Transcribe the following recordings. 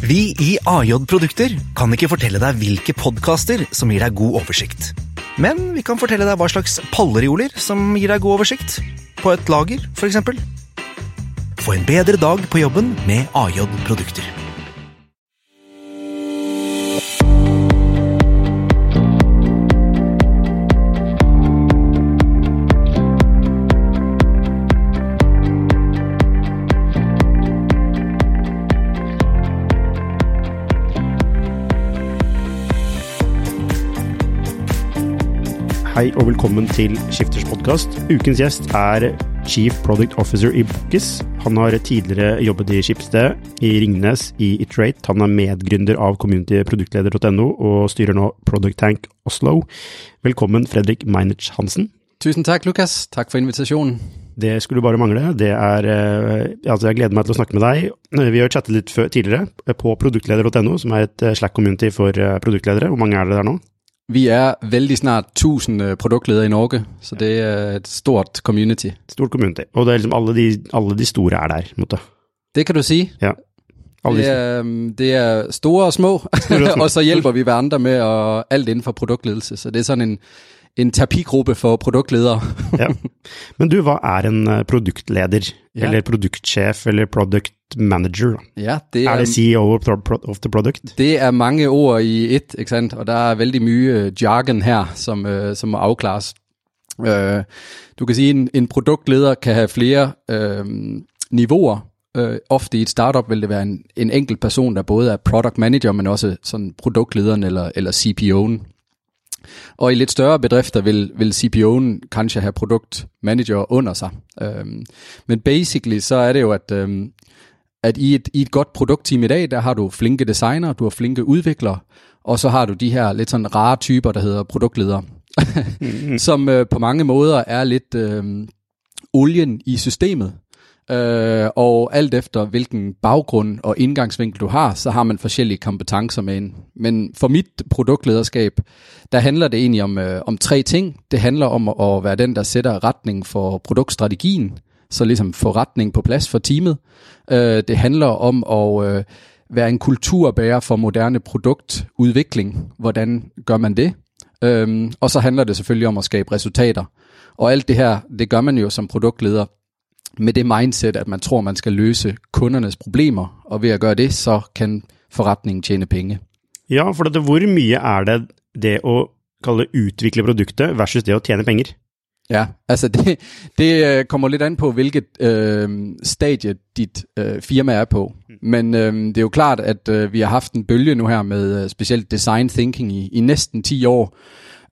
Vi i AJ Produkter kan ikke fortelle deg hvilke podkaster som gir deg god oversikt. Men vi kan fortelle deg hva slags pallerioler som gir deg god oversikt. På et lager, f.eks. Få en bedre dag på jobben med AJ Produkter. Hei og velkommen til Skifters podkast. Ukens gjest er Chief Product Officer i Bookis. Han har tidligere jobbet i Skipsted, i Ringnes, i Iterate. Han er medgründer av communityproduktleder.no og styrer nå Product Tank Oslo. Velkommen, Fredrik Meinert Hansen. Tusind tak, Lukas. Tak for invitationen. Det skulle bare mangle. Det er, eh, altså jeg gleder meg til å snakke med deg. Vi har chattet litt tidligere på produktleder.no, som er et eh, Slack-community for eh, produktledere. Hvor mange er det der nå? Vi er vældig snart 1000 øh, produktledere i Norge, så det er et stort community. Stort community. Og det er liksom alle de, alle de store er der, måte. Det kan du sige. Ja. Alle Det de, er, øhm, det er store og små, Store og små. og så hjælper vi hverandre med at, alt inden for produktledelse. Så det er sådan en, en terapigruppe for produktledere. ja. Men du, hva er en eh, produktleder? Ja. Eller produktsjef, eller product manager? Ja, det Er er, det CEO of, the product? det er mange ord i et, ikke sant? Og der er vældig mye øh, jargon her, som, øh, som må afklares. Øh, du kan sige, at en, en produktleder kan have flere øh, niveauer. Øh, ofte i et startup vil det være en, en enkelt person, der både er product manager, men også sådan produktlederen eller, eller CPO'en. Og i lidt større bedrifter vil, vil CPO'en kanskje have produktmanager under sig. Øhm, men basically så er det jo, at, øhm, at i, et, i et godt produktteam i dag, der har du flinke designer, du har flinke udviklere, og så har du de her lidt sådan rare typer, der hedder produktledere, som øh, på mange måder er lidt øh, olien i systemet. Øh, og alt efter hvilken baggrund og indgangsvinkel du har, så har man forskellige kompetencer med ind. Men for mit produktlederskab, der handler det egentlig om, øh, om tre ting. Det handler om at, være den, der sætter retning for produktstrategien, så ligesom få retning på plads for teamet. Øh, det handler om at øh, være en kulturbærer for moderne produktudvikling. Hvordan gør man det? Øhm, og så handler det selvfølgelig om at skabe resultater. Og alt det her, det gør man jo som produktleder med det mindset, at man tror, man skal løse kundernes problemer, og ved at gøre det, så kan forretningen tjene penge. Ja, for dette, hvor mye er det det å kalle det utvikle produktet versus det å tjene penger? Ja, altså det, det øh, kommer lidt an på, hvilket øh, stadie dit øh, firma er på. Men øh, det er jo klart, at øh, vi har haft en bølge nu her med øh, specielt design thinking i, i næsten 10 år,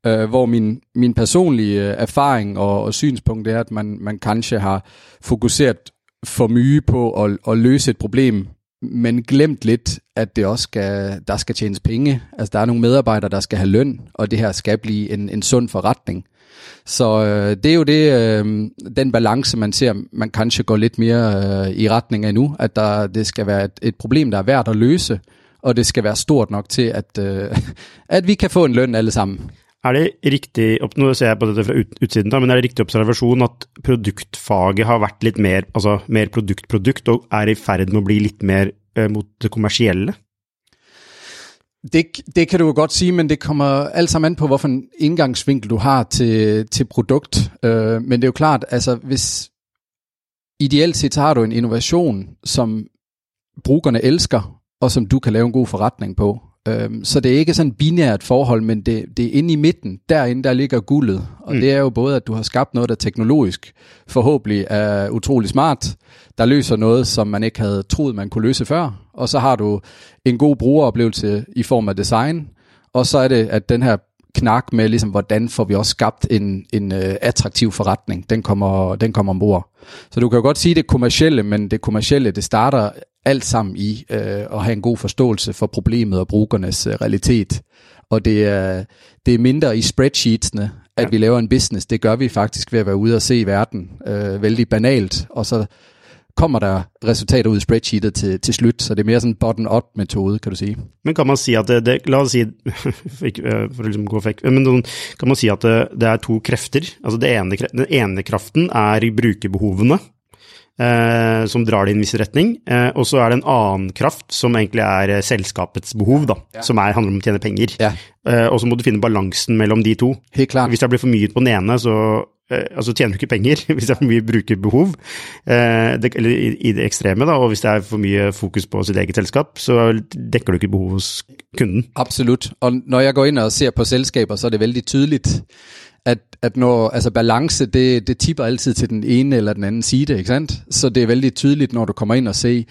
øh, hvor min, min personlige øh, erfaring og, og synspunkt er, at man, man kanskje har fokuseret for mye på at, at løse et problem, men glemt lidt, at det også skal, der skal tjenes penge. Altså der er nogle medarbejdere, der skal have løn, og det her skal blive en, en sund forretning. Så øh, det er jo det, øh, den balance, man ser, man kanskje går lidt mere øh, i retning af nu, at der, det skal være et, et problem, der er værd at løse, og det skal være stort nok til, at, øh, at vi kan få en løn alle sammen. Er det riktig, nå ser jeg på dette fra utsiden da, men er det riktig observasjon at produktfaget har vært litt mer, altså mer produkt-produkt, og er i ferd med å bli litt mer eh, mot det kommersielle? Det, det kan du jo godt sige, men det kommer alt sammen an på, hvilken indgangsvinkel du har til, til produkt. Øh, men det er jo klart, altså hvis ideelt set så har du en innovation, som brugerne elsker, og som du kan lave en god forretning på. Øhm, så det er ikke sådan et binært forhold, men det, det er inde i midten. Derinde, der ligger guldet. Og mm. det er jo både, at du har skabt noget, der teknologisk forhåbentlig er utrolig smart, der løser noget, som man ikke havde troet, man kunne løse før. Og så har du en god brugeroplevelse i form af design. Og så er det, at den her knak med, ligesom, hvordan får vi også skabt en, en uh, attraktiv forretning, den kommer, den kommer ombord. Så du kan jo godt sige det kommercielle, men det kommercielle, det starter alt sammen i uh, at have en god forståelse for problemet og brugernes uh, realitet. Og det er, det er mindre i spreadsheetsene, at ja. vi laver en business. Det gør vi faktisk ved at være ude og se verden. Uh, vældig banalt. Og så kommer der resultater ud i spreadsheetet til, til slut, så det er mere sådan en bottom-up metode, kan du sige. Men kan man si at det, det La oss si, for å liksom gå vekk Men kan man si at det, det er to krefter? Altså det ene, Den ene kraften er brukerbehovene, eh, som drar det i en viss retning. Eh, og så er det en annen kraft som egentlig er eh, selskapets behov, da, som er, handler om å tjene penger. Ja. Eh, og så må du finne balansen mellom de to. Helt klart. Hvis det blir for mye på den ene, så Eh, altså tjener du ikke penger hvis det er for mye brukerbehov, eh, det, eller i, i det ekstreme, da, og hvis det er for mye fokus på sitt eget selskap, så dekker du ikke behov hos kunden. Absolut. Og når jeg går inn og ser på selskaper, så er det veldig tydelig at, at når, altså balance, det, det tipper altid til den ene eller den anden side, ikke sant? Så det er veldig tydeligt, når du kommer ind og ser,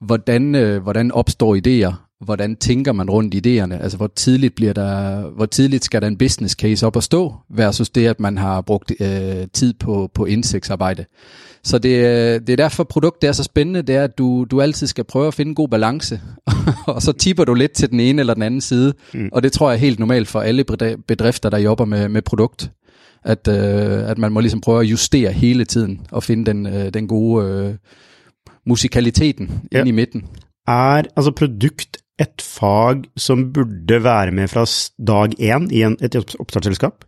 hvordan, øh, hvordan opstår idéer, hvordan tænker man rundt idéerne, altså hvor tidligt bliver der, hvor tidligt skal der en business case op at stå, versus det, at man har brugt øh, tid på, på indsigtsarbejde. Så det, øh, det er derfor produktet er så spændende, det er, at du, du altid skal prøve at finde en god balance, og så tipper du lidt til den ene eller den anden side, mm. og det tror jeg er helt normalt for alle bedrifter, der jobber med, med produkt, at, øh, at man må ligesom prøve at justere hele tiden, og finde den, øh, den gode øh, musikaliteten ja. ind i midten. Er altså produkt et fag, som burde være med fra dag én i en, et oppstartsselskap?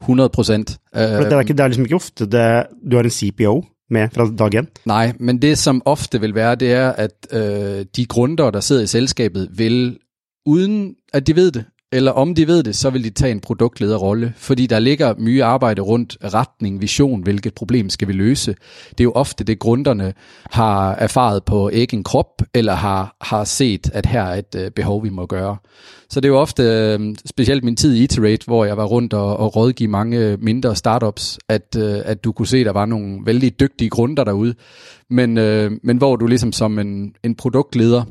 100 procent. Uh, det, er ikke, det er liksom ikke ofte det, du har en CPO med fra dag én? Nej, men det som ofte vil være, det er, at øh, de grundere, der sidder i selskabet, vil, uden at de ved det, eller om de ved det, så vil de tage en produktlederrolle, fordi der ligger mye arbejde rundt retning, vision, hvilket problem skal vi løse. Det er jo ofte det, grunderne har erfaret på egen krop, eller har, har set, at her er et øh, behov, vi må gøre. Så det er jo ofte, øh, specielt min tid i Iterate, hvor jeg var rundt og, og rådgive mange mindre startups, at, øh, at du kunne se, at der var nogle vældig dygtige grunder derude, men, øh, men hvor du ligesom som en, en produktleder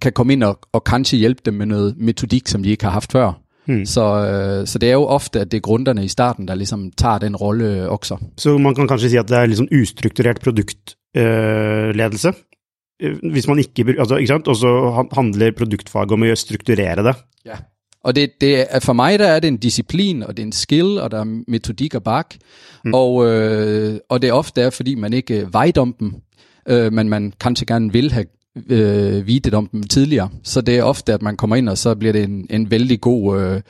kan komme ind og, og kanskje hjælpe dem med noget metodik, som de ikke har haft før. Hmm. Så, øh, så det er jo ofte, at det er grunderne i starten, der ligesom tager den rolle øh, også. Så man kan kanskje sige, at det er liksom ustruktureret produktledelse? Øh, hvis man ikke, altså, ikke sant? Og så handler produktfag om at strukturere det. Ja. Og det, det er, for mig der er det en disciplin, og det er en skill, og der er metodik og bak. Mm. Og, øh, og det er ofte er, fordi man ikke vejdompen, øh, men man kanskje gerne vil have øh, videt om dem tidligere. Så det er ofte, at man kommer ind, og så bliver det en, en vældig god øh,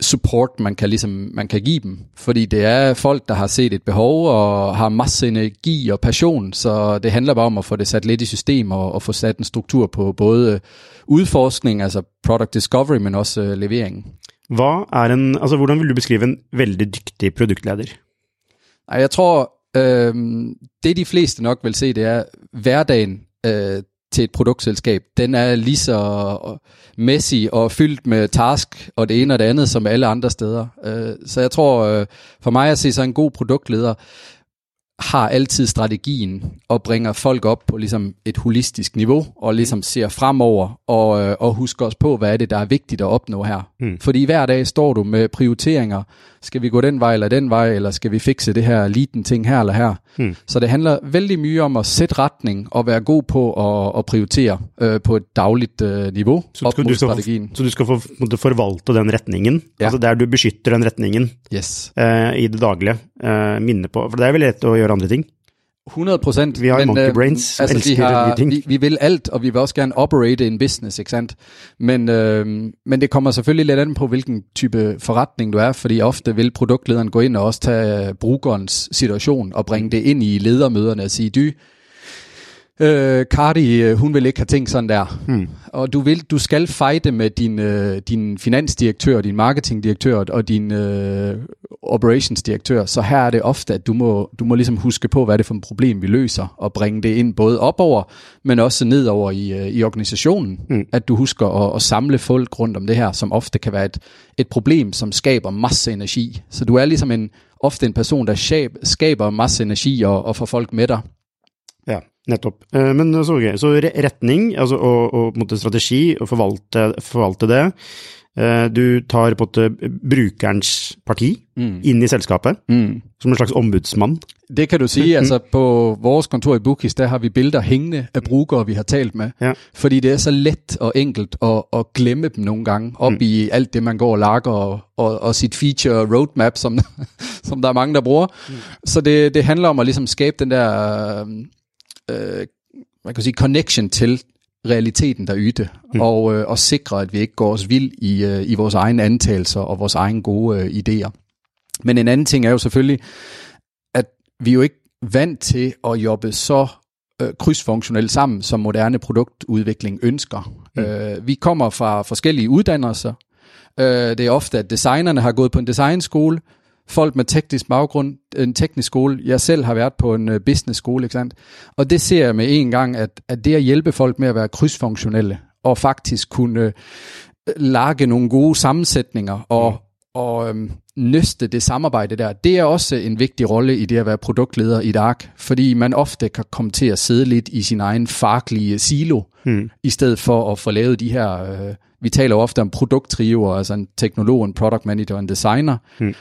support, man kan, ligesom, man kan give dem. Fordi det er folk, der har set et behov og har masse energi og passion, så det handler bare om at få det sat lidt i system og, og få sat en struktur på både udforskning, altså product discovery, men også øh, levering. Hvad er en, altså, hvordan vil du beskrive en vældig dygtig produktleder? Jeg tror, øh, det de fleste nok vil se, det er hverdagen øh, til et produktselskab, den er lige så messy og fyldt med task og det ene og det andet som alle andre steder. Øh, så jeg tror, øh, for mig at se så en god produktleder, har altid strategien og bringer folk op på ligesom et holistisk niveau og ligesom ser fremover og, øh, og husker os på, hvad er det, der er vigtigt at opnå her. Mm. Fordi hver dag står du med prioriteringer. Skal vi gå den vej eller den vej, eller skal vi fikse det her liten ting her eller her? Mm. Så det handler vældig mye om at sætte retning og være god på at, at prioritere øh, på et dagligt øh, niveau så op mod strategien. Så du skal for, forvalte den retningen, ja. altså der du beskytter den retningen yes. øh, i det daglige. Øh, minde på, for det er vel let at gøre andre ting. 100 procent. Vi har men, øh, brains, altså, vi, har, vi, vi vil alt, og vi vil også gerne operate en business, ikke sandt? Men, øh, men det kommer selvfølgelig lidt an på, hvilken type forretning du er, fordi ofte vil produktlederen gå ind og også tage brugerens situation og bringe det ind i ledermøderne og sige, du, Øh, Cardi, øh, hun vil ikke have tænkt sådan der. Hmm. Og du vil, du skal fejde med din, øh, din finansdirektør, din marketingdirektør og din øh, operationsdirektør. Så her er det ofte, at du må, du må ligesom huske på, hvad det er for et problem, vi løser, og bringe det ind både opover, men også nedover i, øh, i organisationen. Hmm. At du husker at, at samle folk rundt om det her, som ofte kan være et, et problem, som skaber masse energi. Så du er ligesom en, ofte en person, der skaber masse energi og, og får folk med dig. Nettopp. Eh, men så, okay. så retning altså, og, og måte, strategi, og forvalte, forvalte, det. Eh, du tar på en måte brukerens parti mm. inn i selskapet, mm. som en slags ombudsmann. Det kan du sige. altså på vores kontor i Bookis, der har vi billeder hængende af brugere, vi har talt med. Ja. Fordi det er så let og enkelt at, at glemme dem nogle gange, op mm. i alt det, man går og lager, og, og, og sit feature roadmap, som, som der er mange, der bruger. Mm. Så det, det handler om at ligesom skabe den der øh, man kan sige, connection til realiteten der yde, mm. og, øh, og sikre, at vi ikke går os vild i, øh, i vores egne antagelser og vores egne gode øh, idéer. Men en anden ting er jo selvfølgelig, at vi jo ikke vant til at jobbe så øh, krydsfunktionelt sammen, som moderne produktudvikling ønsker. Mm. Øh, vi kommer fra forskellige uddannelser. Øh, det er ofte, at designerne har gået på en designskole, folk med teknisk baggrund, en teknisk skole. Jeg selv har været på en uh, business skole, ikke sandt? Og det ser jeg med en gang, at, at det at hjælpe folk med at være krydsfunktionelle, og faktisk kunne uh, lage nogle gode sammensætninger, og, mm. og um, nøste det samarbejde der, det er også en vigtig rolle i det at være produktleder i et ark, fordi man ofte kan komme til at sidde lidt i sin egen faglige silo, mm. i stedet for at få lavet de her... Uh, vi taler jo ofte om produkttrioer, altså en teknolog, en product manager og en designer. Mm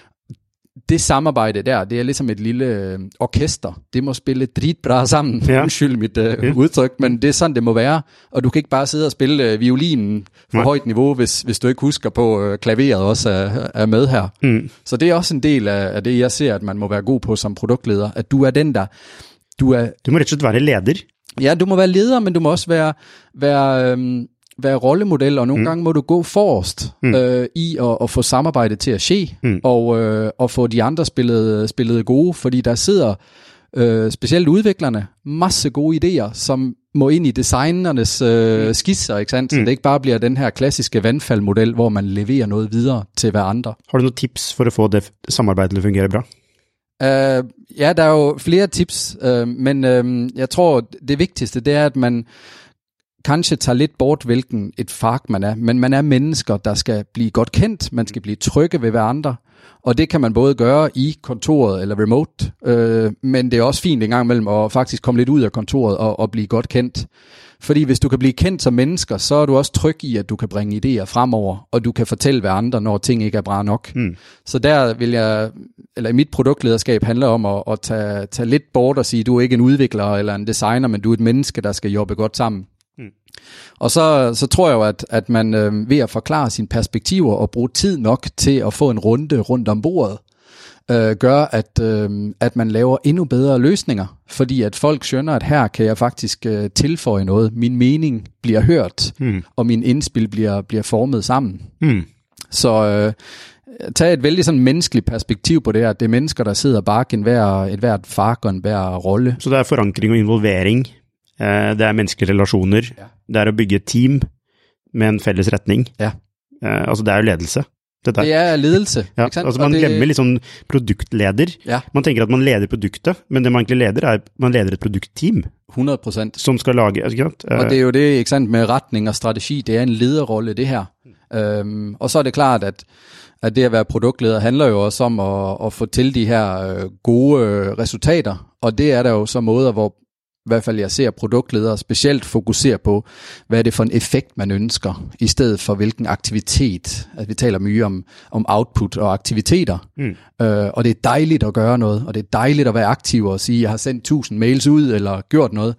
det samarbejde der, det er ligesom et lille øh, orkester. Det må spille dritbra sammen. Ja. Undskyld mit uh, ja. udtryk, men det er sådan, det må være. Og du kan ikke bare sidde og spille uh, violinen på Nej. højt niveau, hvis, hvis du ikke husker på, uh, klaveret også er, er med her. Mm. Så det er også en del af, af det, jeg ser, at man må være god på som produktleder. At du er den, der... Du, er, du må rett og slett være leder. Ja, du må være leder, men du må også være, være øhm, være rollemodel, og nogle mm. gange må du gå forrest mm. øh, i at, at få samarbejdet til at ske, mm. og, øh, og få de andre spillet, spillet gode, fordi der sidder øh, specielt udviklerne masse gode idéer, som må ind i designernes øh, mm. skisser, ikke sandt? Så mm. det ikke bare bliver den her klassiske vandfaldmodel, hvor man leverer noget videre til hver andre. Har du nogle tips for at få det samarbejdet til at fungere bra? Uh, ja, der er jo flere tips, uh, men uh, jeg tror, det vigtigste, det er, at man kanskje tager lidt bort, hvilken et fag man er, men man er mennesker, der skal blive godt kendt, man skal blive trygge ved hverandre, og det kan man både gøre i kontoret eller remote, øh, men det er også fint en gang imellem at faktisk komme lidt ud af kontoret og, og blive godt kendt. Fordi hvis du kan blive kendt som mennesker, så er du også tryg i, at du kan bringe idéer fremover, og du kan fortælle hvad andre, når ting ikke er bra nok. Mm. Så der vil jeg, eller mit produktlederskab handler om at, at tage, tage lidt bort og sige, du er ikke en udvikler eller en designer, men du er et menneske, der skal jobbe godt sammen. Og så, så tror jeg jo, at, at man øh, ved at forklare sine perspektiver og bruge tid nok til at få en runde rundt om bordet, øh, gør, at, øh, at man laver endnu bedre løsninger. Fordi at folk skønner, at her kan jeg faktisk øh, tilføje noget. Min mening bliver hørt, mm. og min indspil bliver, bliver formet sammen. Mm. Så øh, tag et vældig sådan menneskeligt perspektiv på det her. Det er mennesker, der sidder bak en hver, et hvert fag og en hver rolle. Så det er forankring og involvering det er menneskelige relasjoner. Ja. Det er å bygge et team med en felles retning. Ja. Eh, altså, det er jo ledelse. Det, det er ledelse. Ja, altså Man det... glemmer sånn produktleder. Ja. Man tenker at man leder produktet, men det man egentlig leder, er man leder et produktteam. 100 Som skal lage ikke sant? Og det er jo det ikke sant, med retning og strategi. Det er en lederrolle, det her. Um, og så er det klart, at, at det at være produktleder handler jo også om at, at få til de her uh, gode uh, resultater. Og det er der jo så måder, hvor i hvert fald jeg ser produktledere specielt fokusere på, hvad er det for en effekt, man ønsker, i stedet for hvilken aktivitet. Altså, vi taler mye om, om output og aktiviteter, mm. øh, og det er dejligt at gøre noget, og det er dejligt at være aktiv og sige, jeg har sendt 1000 mails ud, eller gjort noget,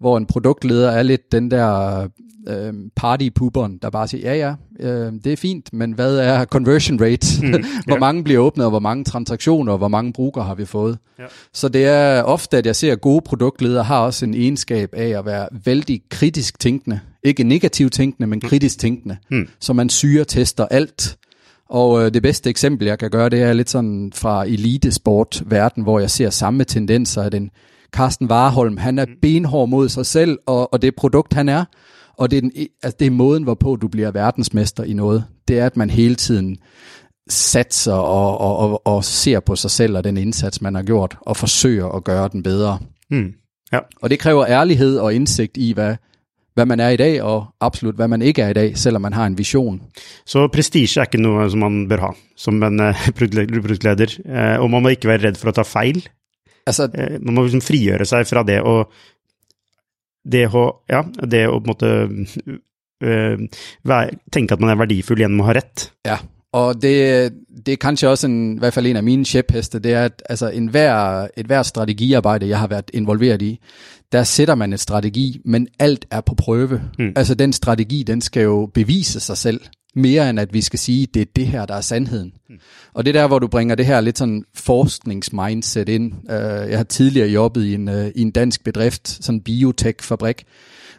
hvor en produktleder er lidt den der øh, partypuberen, der bare siger, ja ja, øh, det er fint, men hvad er conversion rate? Mm, hvor mange bliver åbnet, og hvor mange transaktioner, og hvor mange brugere har vi fået? Ja. Så det er ofte, at jeg ser, at gode produktledere har også en egenskab af at være vældig kritisk tænkende. Ikke negativt tænkende, men mm. kritisk tænkende. Mm. Så man syre tester alt. Og øh, det bedste eksempel, jeg kan gøre, det er lidt sådan fra elitesport-verden, hvor jeg ser samme tendenser, at den Carsten Warholm, han er mm. benhård mod sig selv, og, og det produkt, han er, og det er, den, altså det er måden, hvorpå du bliver verdensmester i noget. Det er, at man hele tiden satser og, og, og, og ser på sig selv og den indsats, man har gjort, og forsøger at gøre den bedre. Mm. Ja. Og det kræver ærlighed og indsigt i, hvad, hvad man er i dag, og absolut hvad man ikke er i dag, selvom man har en vision. Så prestige er ikke noget, som man bør ha som en uh, produktleder, uh, og man må ikke være redd for at ta fejl. Altså, man må liksom frigjøre sig fra det og det å, ja, det å på en måte øh, tenke at man er verdifull gjennom å ha rett. Ja, og det, det er kanskje også en, i hvert fald en af mine kjeppheste, det er at altså, en hver, et hver strategiarbejde, jeg har været involveret i, der sætter man et strategi, men alt er på prøve. Mm. Altså den strategi, den skal jo bevise sig selv mere end at vi skal sige, det er det her, der er sandheden. Mm. Og det er der, hvor du bringer det her lidt sådan forskningsmindset ind. Uh, jeg har tidligere jobbet i en, uh, i en dansk bedrift, sådan en biotech-fabrik,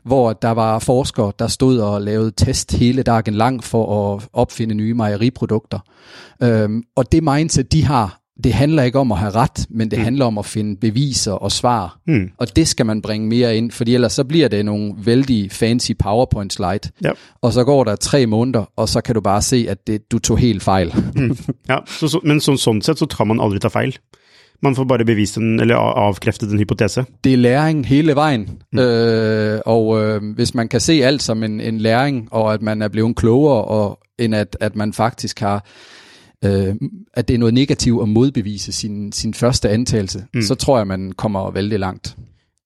hvor der var forskere, der stod og lavede test hele dagen lang for at opfinde nye mejeriprodukter. Um, og det mindset, de har, det handler ikke om at have ret, men det mm. handler om at finde beviser og svar. Mm. Og det skal man bringe mere ind, fordi ellers så bliver det nogle vældig fancy PowerPoint slide. Ja. Og så går der tre måneder, og så kan du bare se, at det, du tog helt fejl. Mm. Ja, så, så, men så, sånn sett så kan man aldri ta feil. Man får bare bevise den, eller a- avkrefte en hypotese. det er læring hele vejen. Mm. Øh, og øh, hvis man kan se alt som en, en læring, og at man er blevet klogere, og end at, at man faktisk har, øh, at det er noget negativt at modbevise sin, sin første antagelse, mm. så tror jeg, man kommer vældig langt.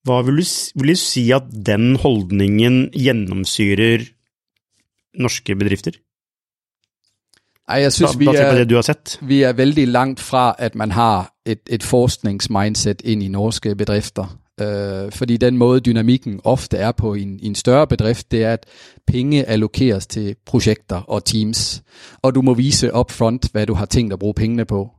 Hva vil du, vil du si at den holdningen gjennomsyrer norske bedrifter? Ej, jeg synes, vi Basert på det er, du har sett? vi er vældig langt fra, at man har et, et forskningsmindset ind i norske bedrifter. Øh, fordi den måde dynamikken ofte er på i en, en større bedrift, det er, at penge allokeres til projekter og teams, og du må vise upfront, hvad du har tænkt at bruge pengene på.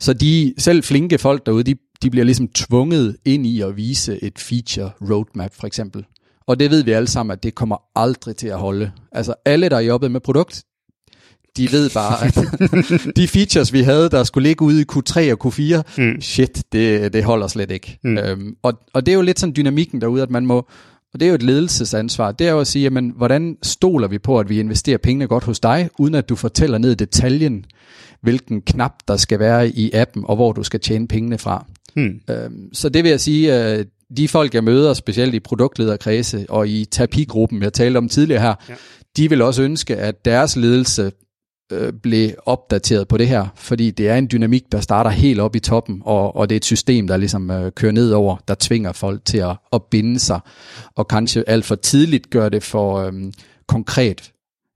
Så de selv flinke folk derude, de, de bliver ligesom tvunget ind i at vise et feature roadmap for eksempel. Og det ved vi alle sammen, at det kommer aldrig til at holde. Altså alle, der har jobbet med produkt, de ved bare, at de features, vi havde, der skulle ligge ude i Q3 og Q4, mm. shit, det, det holder slet ikke. Mm. Øhm, og, og det er jo lidt sådan dynamikken derude, at man må, og det er jo et ledelsesansvar, det er jo at sige, jamen, hvordan stoler vi på, at vi investerer pengene godt hos dig, uden at du fortæller ned i detaljen, hvilken knap der skal være i appen, og hvor du skal tjene pengene fra. Hmm. Øhm, så det vil jeg sige, øh, de folk, jeg møder, specielt i produktlederkredse og i terapigruppen, jeg talte om tidligere her, ja. de vil også ønske, at deres ledelse øh, blev opdateret på det her, fordi det er en dynamik, der starter helt op i toppen, og, og det er et system, der ligesom øh, kører ned over, der tvinger folk til at, at binde sig, og kanskje alt for tidligt gør det for øh, konkret,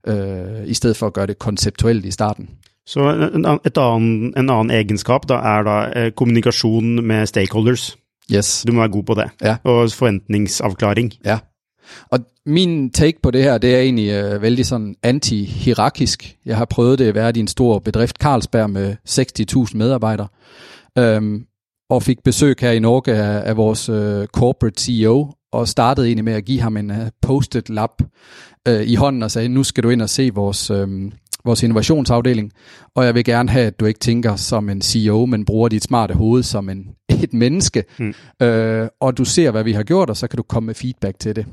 øh, i stedet for at gøre det konceptuelt i starten. Så en, et annen, en annen egenskap da er da eh, kommunikasjon med stakeholders. Yes. Du må være god på det. Ja. Og forventningsavklaring. Ja. Og min take på det her, det er egentlig øh, vældig sådan anti-hierarkisk. Jeg har prøvet det at være i en stor bedrift, Carlsberg, med 60.000 medarbejdere. Øhm, og fik besøg her i Norge af, af vores øh, corporate CEO, og startede egentlig med at give ham en øh, post-it lap øh, i hånden og sagde, nu skal du ind og se vores, øh, vores innovationsafdeling, og jeg vil gerne have, at du ikke tænker som en CEO, men bruger dit smarte hoved som en, et menneske, mm. øh, og du ser, hvad vi har gjort, og så kan du komme med feedback til det.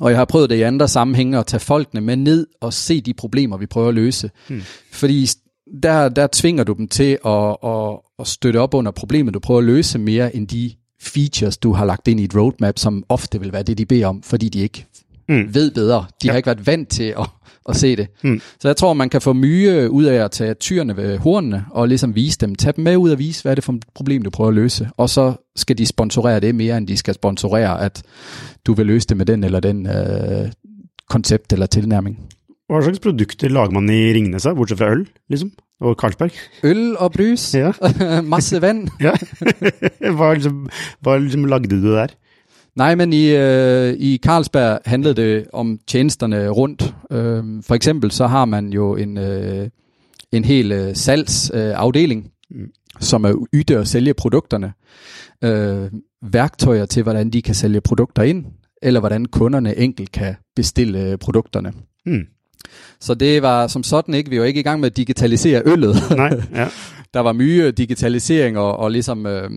Og jeg har prøvet det i andre sammenhænge at tage folkene med ned og se de problemer, vi prøver at løse. Hmm. Fordi der, der tvinger du dem til at, at, at støtte op under problemet, du prøver at løse mere end de features, du har lagt ind i et roadmap, som ofte vil være det, de beder om, fordi de ikke mm. ved bedre. De ja. har ikke været vant til at, at se det. Mm. Så jeg tror, man kan få mye ud af at tage tyrene ved hornene, og ligesom vise dem, tage dem med ud og vise, hvad er det for et problem, du prøver at løse. Og så skal de sponsorere det mere, end de skal sponsorere, at du vil løse det med den eller den øh, koncept eller tilnærming. Hva slags produkter lager man i Ringnes, bortsett fra øl, liksom? Og Carlsberg? Øl og brus, Ja. masse vand. Ja. hva, liksom, hva liksom lagde du der? Nej, men i, øh, i Carlsberg handlede det om tjenesterne rundt. Øh, for eksempel så har man jo en, øh, en hel øh, salgsafdeling, øh, som er yde at sælge produkterne. Øh, værktøjer til, hvordan de kan sælge produkter ind, eller hvordan kunderne enkelt kan bestille øh, produkterne. Mm. Så det var som sådan ikke, vi var ikke i gang med at digitalisere øllet. Nej, ja. Der var mye digitalisering og, og ligesom øh,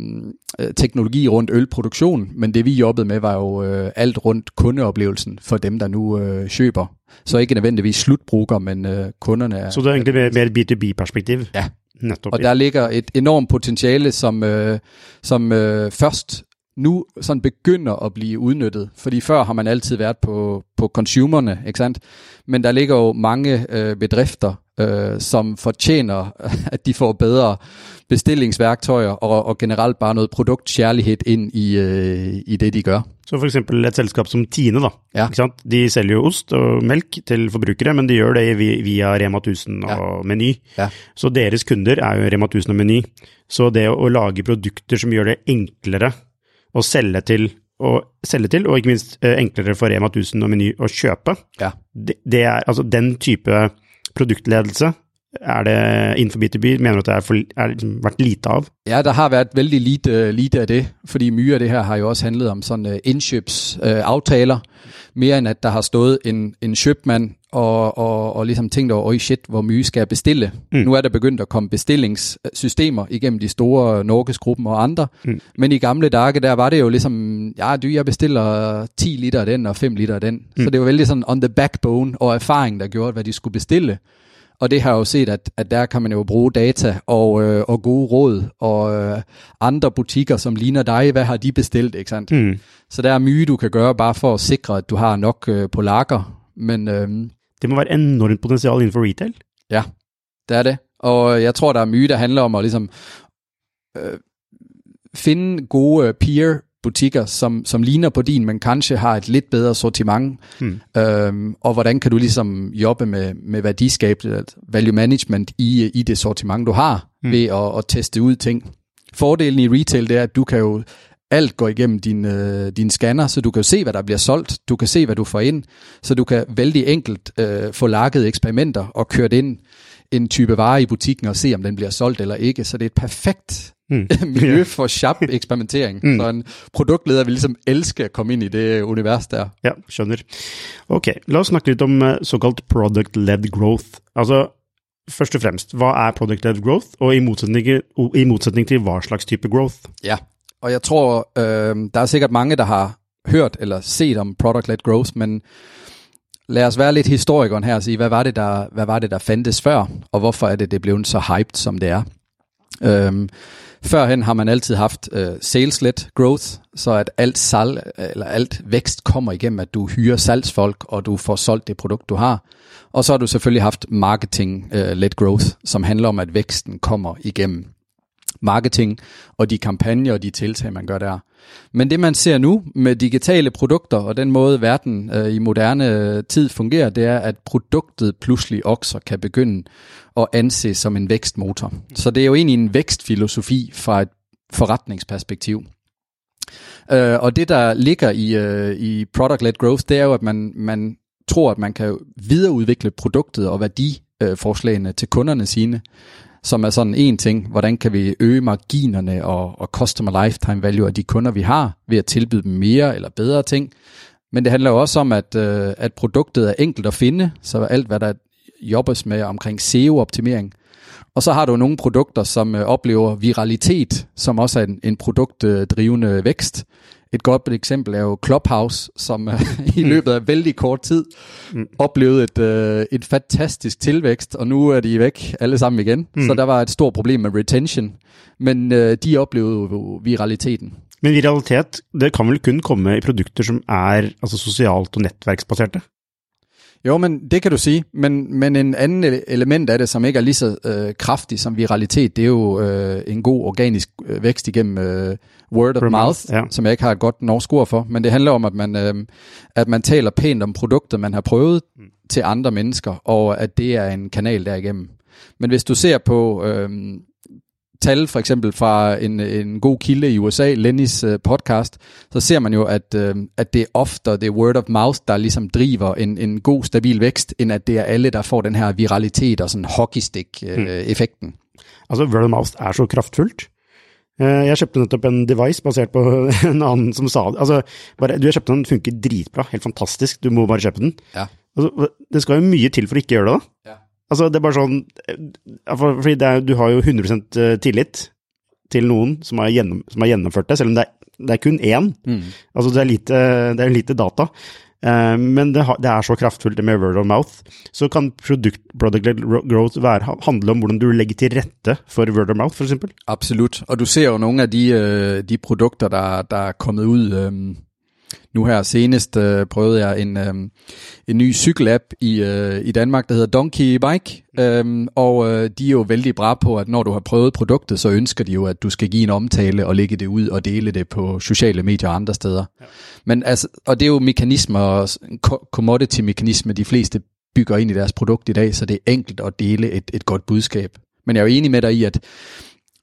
øh, teknologi rundt ølproduktion, men det vi jobbede med var jo øh, alt rundt kundeoplevelsen for dem, der nu øh, køber. Så ikke nødvendigvis slutbruger, men øh, kunderne er... Så det er egentlig mer, mer B2B-perspektiv? Ja. Nettopp. Og der ligger et enormt potentiale, som, øh, som øh, først nu sådan begynder at blive udnyttet. Fordi før har man altid været på, på consumerne, ikke sandt? Men der ligger jo mange øh, bedrifter, øh, som fortjener, at de får bedre bestillingsværktøjer og, og generelt bare noget produktkjærlighed ind i, øh, i det, de gør. Så for eksempel et selskap som Tine, da. Ja. Ikke sant? De selger jo ost og melk til forbrukere, men de gjør det vi- via Rema 1000 og Meny. Ja. Så deres kunder er jo Rema 1000 og Meny. Så det å lage produkter som gjør det enklere å selge til, og, selge til, og ikke minst eh, enklere for Rema 1000 og Meny å kjøpe, Ja. det, det er altså den type produktledelse Er det innenfor B2B, mener du at det er, er liksom vært lite av? Ja, der har været vældig lite, lite af det, fordi mye af det her har jo også handlet om sådan uh, indkøbsaftaler, uh, aftaler, mere end at der har stået en, en købmand og, og, og ligesom tænkt over, oj shit, hvor mye skal jeg bestille? Mm. Nu er der begyndt at komme bestillingssystemer igennem de store Norgesgruppen og andre, mm. men i gamle dage, der var det jo ligesom, ja, du, jeg bestiller 10 liter af den og 5 liter af den. Mm. Så det var vældig sådan on the backbone og erfaring, der gjorde, hvad de skulle bestille. Og det har jeg jo set, at, at der kan man jo bruge data og, øh, og gode råd og øh, andre butikker, som ligner dig. Hvad har de bestilt, ikke sandt? Mm. Så der er mye, du kan gøre bare for at sikre, at du har nok øh, på lager. Men, øh, det må være enormt potentiale inden for retail. Ja, det er det. Og jeg tror, der er mye, der handler om at ligesom, øh, finde gode øh, peer butikker, som, som ligner på din, men kanskje har et lidt bedre sortiment. Hmm. Øhm, og hvordan kan du ligesom jobbe med, med værdiskabelse, value management i, i det sortiment, du har, hmm. ved at, at teste ud ting. Fordelen i retail, det er, at du kan jo alt går igennem din, øh, din scanner, så du kan se, hvad der bliver solgt, du kan se, hvad du får ind, så du kan vældig enkelt øh, få lakket eksperimenter og kørt ind en type vare i butikken og se, om den bliver solgt eller ikke. Så det er et perfekt mm. miljø for sharp eksperimentering. Mm. Så en produktleder vil ligesom elske at komme ind i det univers der. Ja, skjønner. Ok, lad os snakke lidt om uh, såkaldt product-led growth. Altså, først og fremst, hvad er product-led growth, og i modsætning, i modsætning til hvad slags type growth? Ja, og jeg tror, øh, der er sikkert mange, der har hørt eller set om product-led growth, men lad os være lidt historikeren her og sige, hvad var det, der, hvad var det, der fandtes før, og hvorfor er det, det blev så hyped, som det er. Øhm, førhen har man altid haft øh, sales-led growth, så at alt salg, eller alt vækst kommer igennem, at du hyrer salgsfolk, og du får solgt det produkt, du har. Og så har du selvfølgelig haft marketing-led øh, growth, som handler om, at væksten kommer igennem marketing og de kampagner og de tiltag, man gør der. Men det man ser nu med digitale produkter og den måde verden øh, i moderne øh, tid fungerer, det er, at produktet pludselig også kan begynde at anses som en vækstmotor. Så det er jo egentlig en vækstfilosofi fra et forretningsperspektiv. Øh, og det der ligger i, øh, i product-led growth, det er jo, at man, man tror, at man kan videreudvikle produktet og værdiforslagene øh, til kunderne sine som er sådan en ting, hvordan kan vi øge marginerne og, og customer lifetime value af de kunder, vi har, ved at tilbyde dem mere eller bedre ting. Men det handler jo også om, at, øh, at produktet er enkelt at finde, så alt hvad der jobbes med omkring SEO-optimering. Og så har du nogle produkter, som øh, oplever viralitet, som også er en, en produktdrivende vækst. Et godt eksempel er jo Clubhouse, som uh, i mm. løbet af vældig kort tid mm. oplevede et, uh, et fantastisk tilvækst, og nu er de væk alle sammen igen. Mm. Så der var et stort problem med retention, men uh, de oplevede jo viraliteten. Men viralitet, det kan vel kun komme i produkter, som er altså socialt og netværksbaserte? Jo, men det kan du sige. Men, men en anden element af det, som ikke er lige så øh, kraftig som viralitet, det er jo øh, en god organisk øh, vækst igennem øh, word of mouth, ja. som jeg ikke har et godt norsk ord for. Men det handler om, at man, øh, at man taler pænt om produktet, man har prøvet mm. til andre mennesker, og at det er en kanal derigennem. Men hvis du ser på øh, tal for eksempel fra en, en god kilde i USA, Lennys uh, podcast, så ser man jo, at, uh, at det er ofte det word of mouth, der ligesom driver en, en god, stabil vækst, end at det er alle, der får den her viralitet og sådan hockeystick-effekten. Uh, mm. Altså, word of mouth er så kraftfuldt. Jeg kjøpte nettopp en device basert på en annen som sa det. Altså, bare, du har kjøpt den, den funker dritbra, helt fantastisk, du må bare kjøpe den. Ja. Altså, det skal jo mye til for å ikke gjøre det, da. Ja. Altså, det er bare sånn Fordi er, du har jo 100 eh, tillit til noen som har, gjennom, som har gjennomført det, selv om det er, det er kun én. Mm. Altså, det er lite, det er lite data. Uh, men det, det, er så kraftfullt det med word of mouth. Så kan product, product growth være, handle om hvordan du legger til rette for word of mouth, f.eks.? Absolut. Og du ser jo nogle af de, uh, de produkter, der, der er kommet ud. Um nu her senest øh, prøvede jeg en, øh, en ny cykelapp i, øh, i Danmark, der hedder Donkey Bike, øh, og øh, de er jo vældig bra på, at når du har prøvet produktet, så ønsker de jo, at du skal give en omtale og lægge det ud og dele det på sociale medier og andre steder. Ja. Men altså, og det er jo mekanismer, commodity-mekanisme, de fleste bygger ind i deres produkt i dag, så det er enkelt at dele et, et godt budskab. Men jeg er jo enig med dig i, at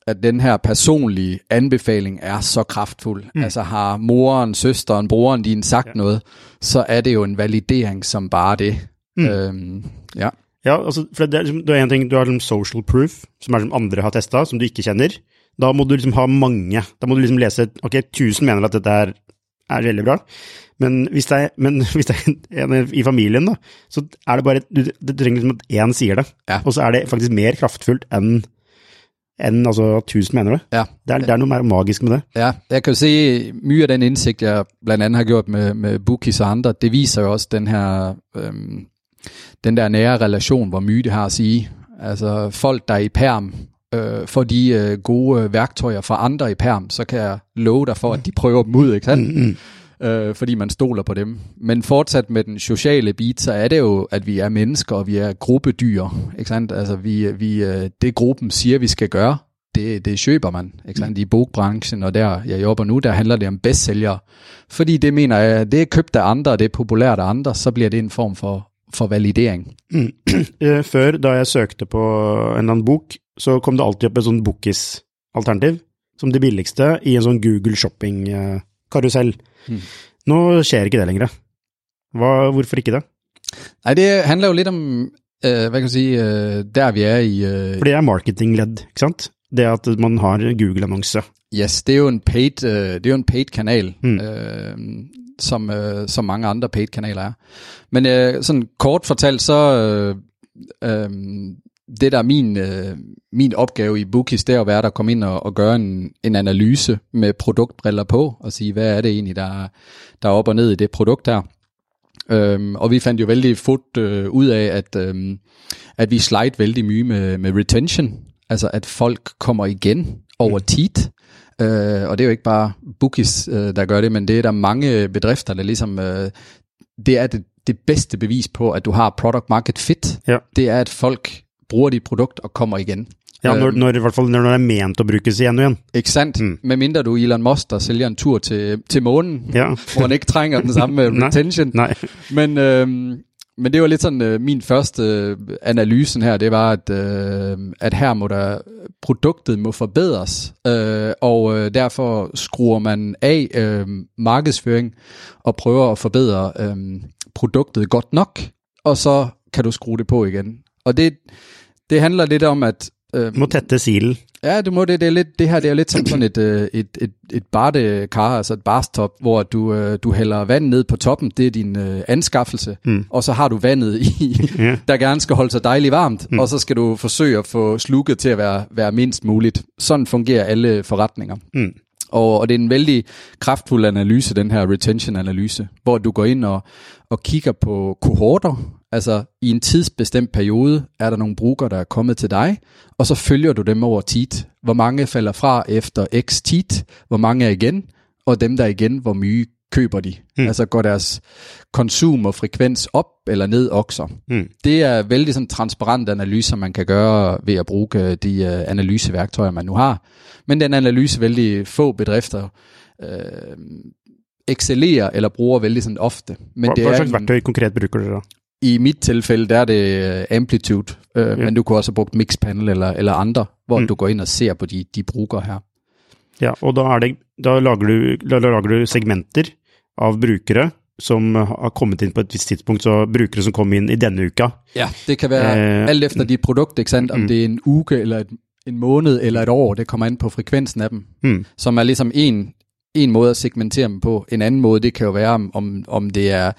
at den her personlige anbefaling er så kraftfuld. Mm. Altså har moren, søsteren, broren din sagt ja. noget, så er det jo en validering som bare det. Mm. Øhm, ja. Ja, altså, for det er, liksom, det er en ting, du har liksom social proof, som er som andre har testa, som du ikke kjenner. Da må du liksom ha mange. Da må du liksom lese Ok, 1000 mener at dette er, er veldig bra, men hvis det er, men hvis det er en i familien, da, så er det bare Du, du trenger liksom at én sier det, Ja. og så er det faktisk mer kraftfullt enn enn altså, at 1000 mener det. Ja. Det er, det er noe mer magisk med det. Ja, jeg kan jo se mye af den indsigt, jeg blandt andet har gjort med, med Bookies og andre, det viser jo også den her, øhm, den der nære relation, hvor mye det har at sige. Altså folk, der er i perm, øh, får de øh, gode øh, værktøjer fra andre i perm, så kan jeg love dig for, at de prøver dem ud, ikke sandt? Mm, øh, fordi man stoler på dem. Men fortsat med den sociale bit, så er det jo, at vi er mennesker, og vi er gruppedyr, ikke sandt? Altså, vi, vi, øh, det gruppen siger, vi skal gøre, det, det køber man, ikke sandt? I bogbranchen, og der jeg jobber nu, der handler det om bestsælgere. Fordi det mener jeg, det er købt af andre, og det er populært af andre, så bliver det en form for, for validering. mm. Eh, Før, da jeg søkte på en eller annen bok, så kom det alltid opp et sånn Bookis-alternativ, som det billigste, i en sånn Google shopping-karusell. Mm. Nå skjer ikke det lenger. Hva, hvorfor ikke det? Nej, det handler jo lidt om, øh, hvad kan jeg sige, øh, der vi er i... Øh, For det er marketingledd, ikke sant? Det at man har Google-annonse. Yes, det er jo en paid, øh, det er jo en paid kanal, Mm. øh, som, øh, som mange andre paid kanaler er. Men sådan kort fortalt, så det der er min, øh, min opgave i Bookies, det er at være der, komme ind og, og gøre en, en analyse med produktbriller på, og sige, hvad er det egentlig, der, er- der er op og ned i det produkt her. Øhm, og vi fandt jo vældig fort øh, ud af, at, øhm, at vi slide vældig mye med, med retention, altså at folk kommer igen over tit. Øh, og det er jo ikke bare bookies, øh, der gør det, men det er der mange bedrifter, der ligesom, øh, det er det, det bedste bevis på, at du har product market fit. Ja. Det er, at folk bruger dit produkt og kommer igen. Ja, når, Øhm, når, i hvert fall når det er ment å brukes igjen og igjen. Ikke sandt? Mm. Med mindre du Elon Musk, der sælger en tur til, til månen, Ja. hvor han ikke trænger den samme Nej. retention. Nei. Men, øhm, men det var lidt sådan, øh, min første øh, analysen her, det var, at, øh, at her må der, produktet må forbedres, øh, og øh, derfor skruer man af øh, markedsføring og prøver at forbedre øh, produktet godt nok, og så kan du skrue det på igen. Og det, det handler lidt om, at øh, Må tette silen. Ja, du må det. Det, er lidt, det her det er lidt som sådan et, øh, et, et, et bardekar, altså et barstop, hvor du, øh, du hælder vand ned på toppen. Det er din øh, anskaffelse. Mm. Og så har du vandet i, der gerne skal holde sig dejligt varmt. Mm. Og så skal du forsøge at få slukket til at være, være mindst muligt. Sådan fungerer alle forretninger. Mm. Og, og det er en vældig kraftfuld analyse, den her retention-analyse, hvor du går ind og, og kigger på kohorter. Altså i en tidsbestemt periode er der nogle brugere, der er kommet til dig, og så følger du dem over tit. Hvor mange falder fra efter x tit, hvor mange er igen, og dem der er igen, hvor mye køber de. Mm. Altså går deres konsum og frekvens op eller ned okser. Mm. Det er vældig sådan transparent analyser, man kan gøre ved at bruge øh, de øh, analyseværktøjer, man nu har. Men den analyse vældig få bedrifter øh, excellerer eller bruger vældig sådan ofte. Men Hva, det er slags en, verktøy konkret bruker dere da? I mit tilfælde, der er det øh, Amplitude, øh, ja. men du kunne også have brugt Mixpanel eller, eller andre, hvor Mm. du går ind og ser på de, de brugere her. Ja, og da, er det, da, lager du, da lager du segmenter av brukere som har kommet inn på et visst tidspunkt, så brukere som kom inn i denne uka. Ja, det kan være øh, alt efter dit produkt, ikke sandt? Om mm. det er en uge eller et, en måned eller et år, det kommer an på frekvensen af dem. Mm. som er ligesom en, en måde at segmentere dem på. En anden måde, det kan jo være, om, om det er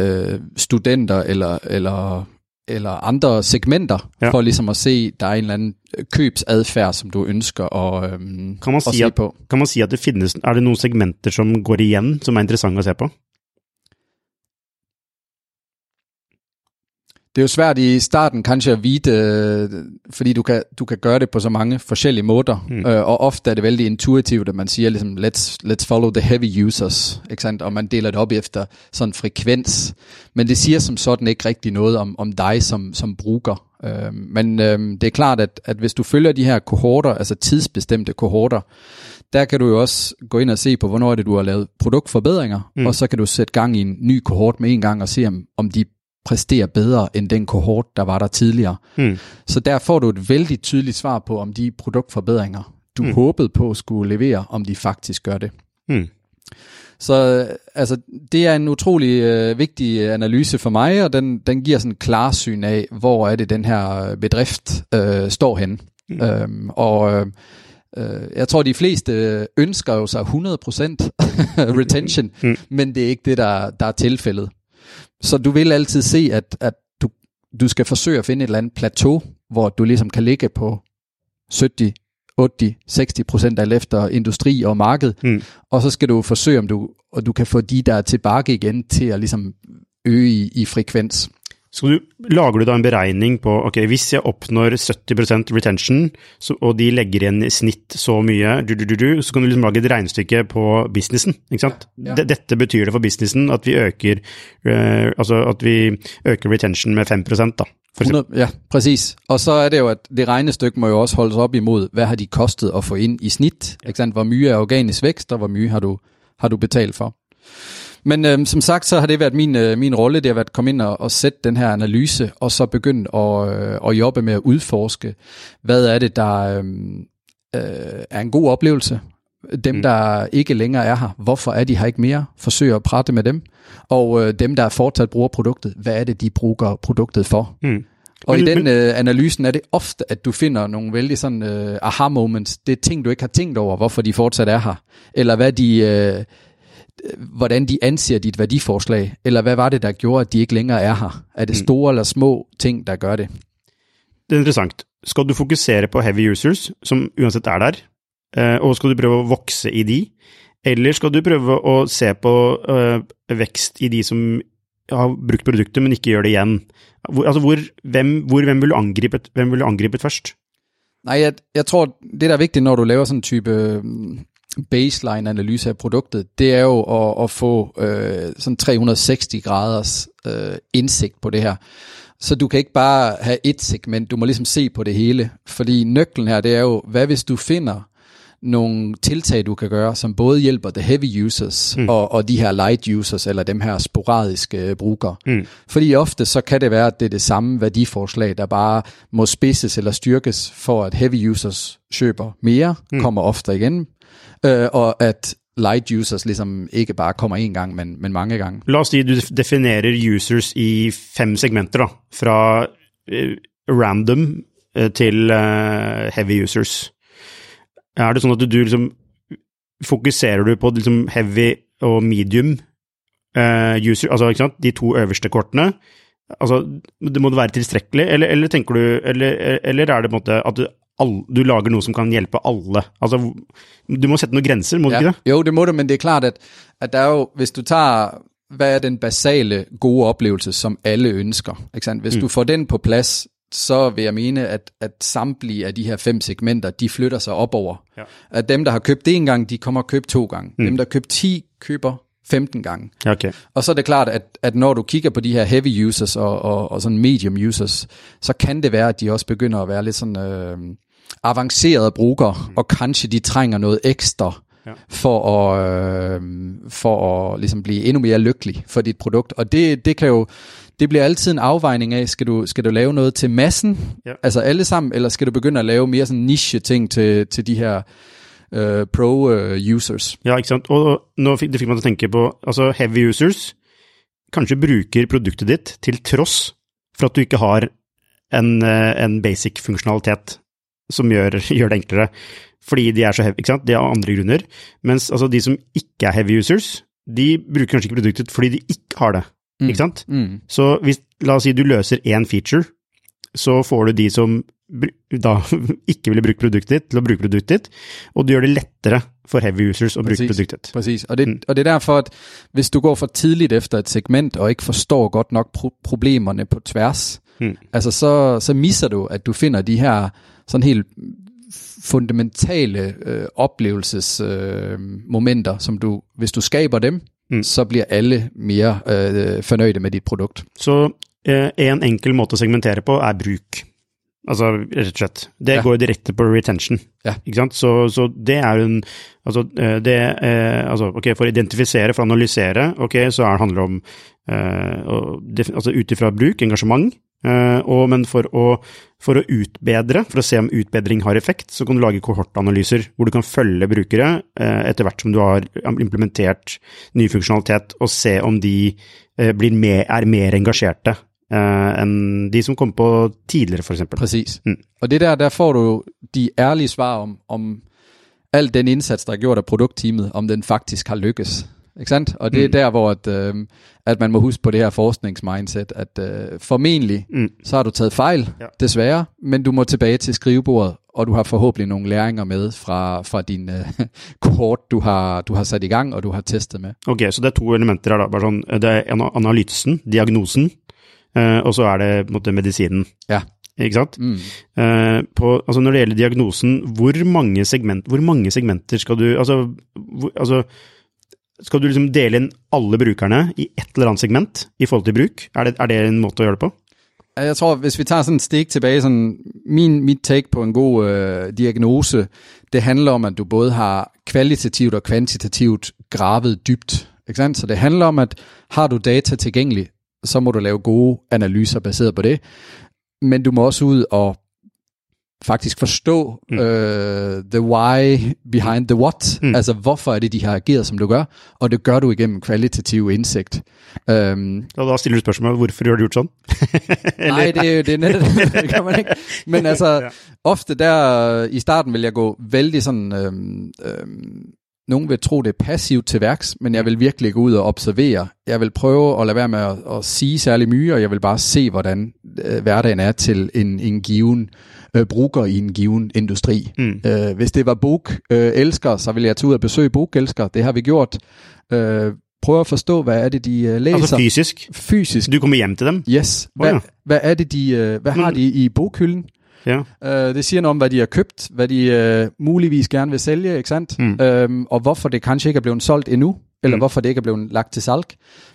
øh, studenter eller, eller, eller andre segmenter, Ja. for ligesom at se, der er en eller anden købsadfærd, som du ønsker at, øhm, Kan man, at si se at, på. kan man si at det finnes Er det noen segmenter som går igjen, som er interessante å se på? Det er jo svært i starten kanskje at vide, øh, fordi du kan, du kan gøre det på så mange forskellige måder, Mm. øh, og ofte er det vældig intuitivt, at man siger ligesom, let's, let's follow the heavy users, ikke sandt? og man deler det op efter sådan frekvens, men det siger som sådan ikke rigtig noget om, om dig som, som bruger. Øh, men øh, det er klart, at, at hvis du følger de her kohorter, altså tidsbestemte kohorter, der kan du jo også gå ind og se på, hvornår er det, du har lavet produktforbedringer, mm. og så kan du sætte gang i en ny kohort med en gang og se, om, om de præsterer bedre end den kohort, der var der tidligere. Mm. Så der får du et vældig tydeligt svar på, om de produktforbedringer, du Mm. håbede på skulle levere, om de faktisk gør det. Mm. Så altså, det er en utrolig øh, vigtig analyse for mig, og den, den giver sådan en klarsyn af, hvor er det den her bedrift øh, står hen. Mm. Øhm, og øh, øh, jeg tror, de fleste ønsker jo sig 100% retention, mm. men det er ikke det, der, der er tilfældet. Så du vil altid se, at, at du, du skal forsøge at finde et eller andet plateau, hvor du ligesom kan ligge på 70, 80, 60 procent af efter industri og marked, mm. og så skal du forsøge, om du, og du kan få de der tilbage igen til at ligesom øge i, i frekvens. Så du, lager du da en beregning på ok, hvis jeg oppnår 70% retention, så, og de legger igjen i snitt så mye, du, du, du, så kan du liksom lage et regnestykke på businessen. ikke sant? Ja. Dette betyr det for businessen at vi øker, uh, altså at vi øker retention med 5 da. 100, ja, præcis. Og så er det jo, at det regnestykke må jo også holdes op imod, hvad har de kostet at få ind i snit? Ikke sant? Hvor mye er organisk vækst, og hvor mye har du, har du betalt for? Men øhm, som sagt, så har det været min, øh, min rolle, det har været at komme ind og, og sætte den her analyse, og så begynde at, øh, at jobbe med at udforske, hvad er det, der øhm, øh, er en god oplevelse, dem, mm. der ikke længere er her, hvorfor er de her ikke mere? Forsøg at prate med dem. Og øh, dem, der fortsat bruger produktet, hvad er det, de bruger produktet for? Mm. Og men, i den øh, analysen er det ofte, at du finder nogle vældig sådan øh, aha-moments. Det er ting, du ikke har tænkt over, hvorfor de fortsat er her. Eller hvad de, øh, hvordan de anser dit værdiforslag. Eller hvad var det, der gjorde, at de ikke længere er her? Er det mm. store mm. eller små ting, der gør det? Det er interessant. Skal du fokusere på heavy users, som uansett er der, Eh, og skal du prøve å vokse i de, eller skal du prøve å se på uh, vekst i de som har brukt produktet, men ikke gjør det igjen? Hvor, altså hvor, hvem, hvor, hvem, vil du angripet, hvem vil du angripet først? Nej, jeg, jeg tror, det der er vigtigt, når du laver sådan en type baseline-analyse af produktet, det er jo at, at få øh, sådan 360 graders øh, indsigt på det her. Så du kan ikke bare have et segment, du må ligesom se på det hele. Fordi nøglen her, det er jo, hvad hvis du finder nogle tiltag, du kan gøre, som både hjælper the heavy users mm. og, og de her light users, eller dem her sporadiske øh, brugere. Mm. Fordi ofte så kan det være, at det er det samme værdiforslag, der bare må spidses eller styrkes, for at heavy users køber mere, mm. kommer ofte igen, øh, og at light users ligesom ikke bare kommer en gang, men, men mange gange. Lad os sige, du definerer users i fem segmenter, da. fra uh, random uh, til uh, heavy users. Er det sånn at du liksom Fokuserer du på liksom heavy og medium uh, user, altså ikke sant, de to øverste kortene? Altså, det må det være tilstrekkelig, eller, eller tenker du eller, eller, er det på en måte at du, all, du lager noe som kan hjelpe alle? Altså, du må sette noen grenser, må du ja. ikke det? Jo, det må du, men det er klart, at, at der er jo, hvis du tager hvad er den basale gode oplevelse, som alle ønsker? Ikke sant? Hvis mm. du får den på plads, så vil jeg mene, at, at samtlige af de her fem segmenter, de flytter sig opover. Ja. At dem, der har købt det en gang, de kommer at købe to gange. Mm. Dem, der har købt 10, køber 15 gange. Okay. Og så er det klart, at, at når du kigger på de her heavy users og, og, og sådan medium users, så kan det være, at de også begynder at være lidt sådan øh, avancerede brugere, mm. og kanskje de trænger noget ekstra ja. for at, øh, for at ligesom blive endnu mere lykkelig for dit produkt. Og det, det kan jo det bliver altid en afvejning af, skal du, skal du lave noget til massen, ja. altså alle sammen, eller skal du begynde at lave mere sådan niche-ting til, til de her uh, pro-users? Uh, ja, ikke sant. Og nå fikk, det fikk man til å tenke på, altså heavy users kanskje bruker produktet ditt til tross for at du ikke har en, uh, en basic funksjonalitet som gjør, gjør, det enklere. Fordi de er så heavy, ikke sant. De har andre grunner. Mens altså, de som ikke er heavy users, de bruker kanskje ikke produktet fordi de ikke har det. Mm. Ikke sant? Mm. Så hvis, la oss si du løser én feature, så får du de som da ikke ville brukt produktet ditt, til å bruke produktet ditt, og du gjør det lettere for heavy users å bruke produktet ditt. Præcis, og det, mm. og det er derfor, at hvis du går for tidligt efter et segment, og ikke forstår godt nok pro problemerne på tværs, mm. altså så, så misser du, at du finder de her sådan helt fundamentale øh, oplevelsesmomenter, øh, som du, hvis du skaber dem, mm. så bliver alle mere øh, fornøjde med dit produkt. Så eh, en enkel måte å segmentere på er bruk. Altså, rett og slett. Det ja. går direkte på retention. Ja. Ikke sant? Så, så det er en Altså, eh, det eh, altså, ok, for å identifisere, for å analysere, ok, så er det handler om eh, altså ut ifra bruk, engasjement, og, men for å, for å utbedre, for å se om utbedring har effekt, så kan du lage kohortanalyser hvor du kan følge brukere eh, etter hvert som du har implementert ny funksjonalitet, og se om de eh, blir mer, er mer engasjerte eh, enn de som kom på tidligere, f.eks. Præcis. Mm. Og det der, der får du de ærlige svar om, om al den indsats, der er gjort af produktteamet, om den faktisk har lykkes. Ikke sandt? Og det er Mm. der, hvor at, øh, at man må huske på det her forskningsmindset, at øh, formentlig Mm. så har du taget fejl, Ja. desværre, men du må tilbage til skrivebordet, og du har forhåbentlig nogle læringer med fra, fra din øh, kohort, du har, du har sat i gang, og du har testet med. Ok, så det er to elementer her, da. Bare sånn, det er ana- analysen, diagnosen, eh, og så er det på en måte medisinen. Ja. Ikke sant? Mm. Eh, på, altså når det gjelder diagnosen, hvor mange, segment, hvor mange segmenter skal du altså, hvor, altså, skal du liksom dele inn alle brukerne i et eller annet segment i forhold til bruk? Er det, er det en måte å gjøre det på? Jeg tror, hvis vi tager sådan et stik tilbage, sådan min, mit take på en god øh, diagnose, det handler om, at du både har kvalitativt og kvantitativt gravet dybt. Ikke sant? Så det handler om, at har du data tilgængeligt, så må du lave gode analyser baseret på det. Men du må også ud og faktisk forstå mm. øh, the why behind the what. Mm. Altså, hvorfor er det, de har ageret, som du gør? Og det gør du igennem kvalitativ indsigt. Øhm, Og da stiller du spørsmålet hvorfor har du gjort sånn? Nej, det, er jo- det er netop det kan man ikke. Men altså, ofte der øh, i starten vil jeg gå vældig sådan, øhm, øhm, nogen vil tro, det er passivt til værks, men jeg vil virkelig gå ud og observere. Jeg vil prøve at lade være med at, at sige særlig mye, og jeg vil bare se, hvordan øh, hverdagen er til en, en given øh, bruger i en given industri. Mm. Øh, hvis det var bog øh, elsker, så vil jeg tage ud og besøge bogelsker. Det har vi gjort. Øh, prøve at forstå, hvad er det, de øh, læser. Altså fysisk? Fysisk. Du kommer hjem til dem? Yes. Hvad, ja. hvad er det, de, øh, hvad har Mm. de i boghylden? Ja. Øh, det siger noget om, hvad de har købt, hvad de øh, muligvis gerne vil sælge, ikke sandt? Mm. Øhm, og hvorfor det kanskje ikke er blevet solgt endnu, eller Mm. hvorfor det ikke er blevet lagt til salg.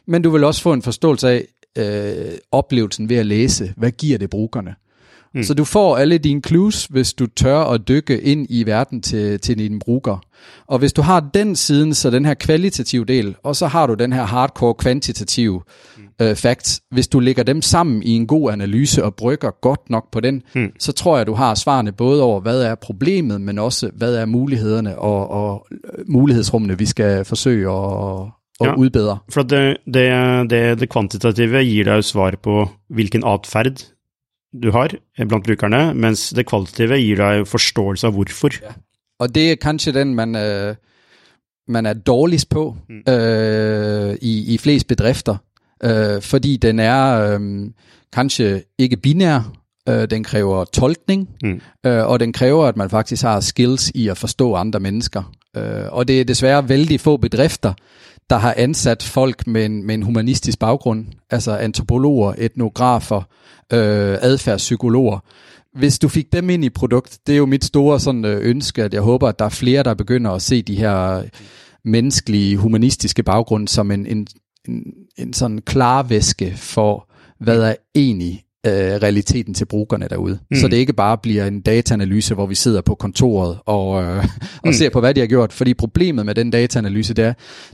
Men du vil også få en forståelse af øh, oplevelsen ved at læse, hvad giver det brugerne. Mm. Mm. Så du får alle dine clues, hvis du tør at dykke ind i verden til, til dine brugere. Og hvis du har den siden, så den her kvalitative del, og så har du den her hardcore kvantitative øh, facts, hvis du lægger dem sammen i en god analyse og brygger godt nok på den, Mm. så tror jeg, du har svarene både over, hvad er problemet, men også, hvad er mulighederne og, og øh, mulighedsrummene, vi skal forsøge at, at Ja. udbedre. For det, det, det, det kvantitative gir deg jo svar på hvilken atferd du har blant brukerne, mens det kvalitative gir deg jo forståelse av hvorfor. Og det er kanskje den, man, øh, man er dårligst på Mm. øh, i, i flest bedrifter, øh, fordi den er øh, kanskje ikke binær, øh, den kræver tolkning, Mm. øh, og den kræver, at man faktisk har skills i at forstå andre mennesker. Øh, og det er desværre vældig få bedrifter, der har ansat folk med en, med en humanistisk baggrund, altså antropologer, etnografer, øh, adfærdspsykologer. Hvis du fik dem ind i produkt, det er jo mit store sådan, øh, ønske, at jeg håber, at der er flere, der begynder at se de her menneskelige, humanistiske baggrund som en, en, en, en sådan klar væske for, hvad er egentlig øh, realiteten til brugerne derude. Mm. Så det ikke bare bliver en dataanalyse, hvor vi sidder på kontoret og, øh, og mm. ser på, hvad de har gjort. Fordi problemet med den dataanalyse, det er,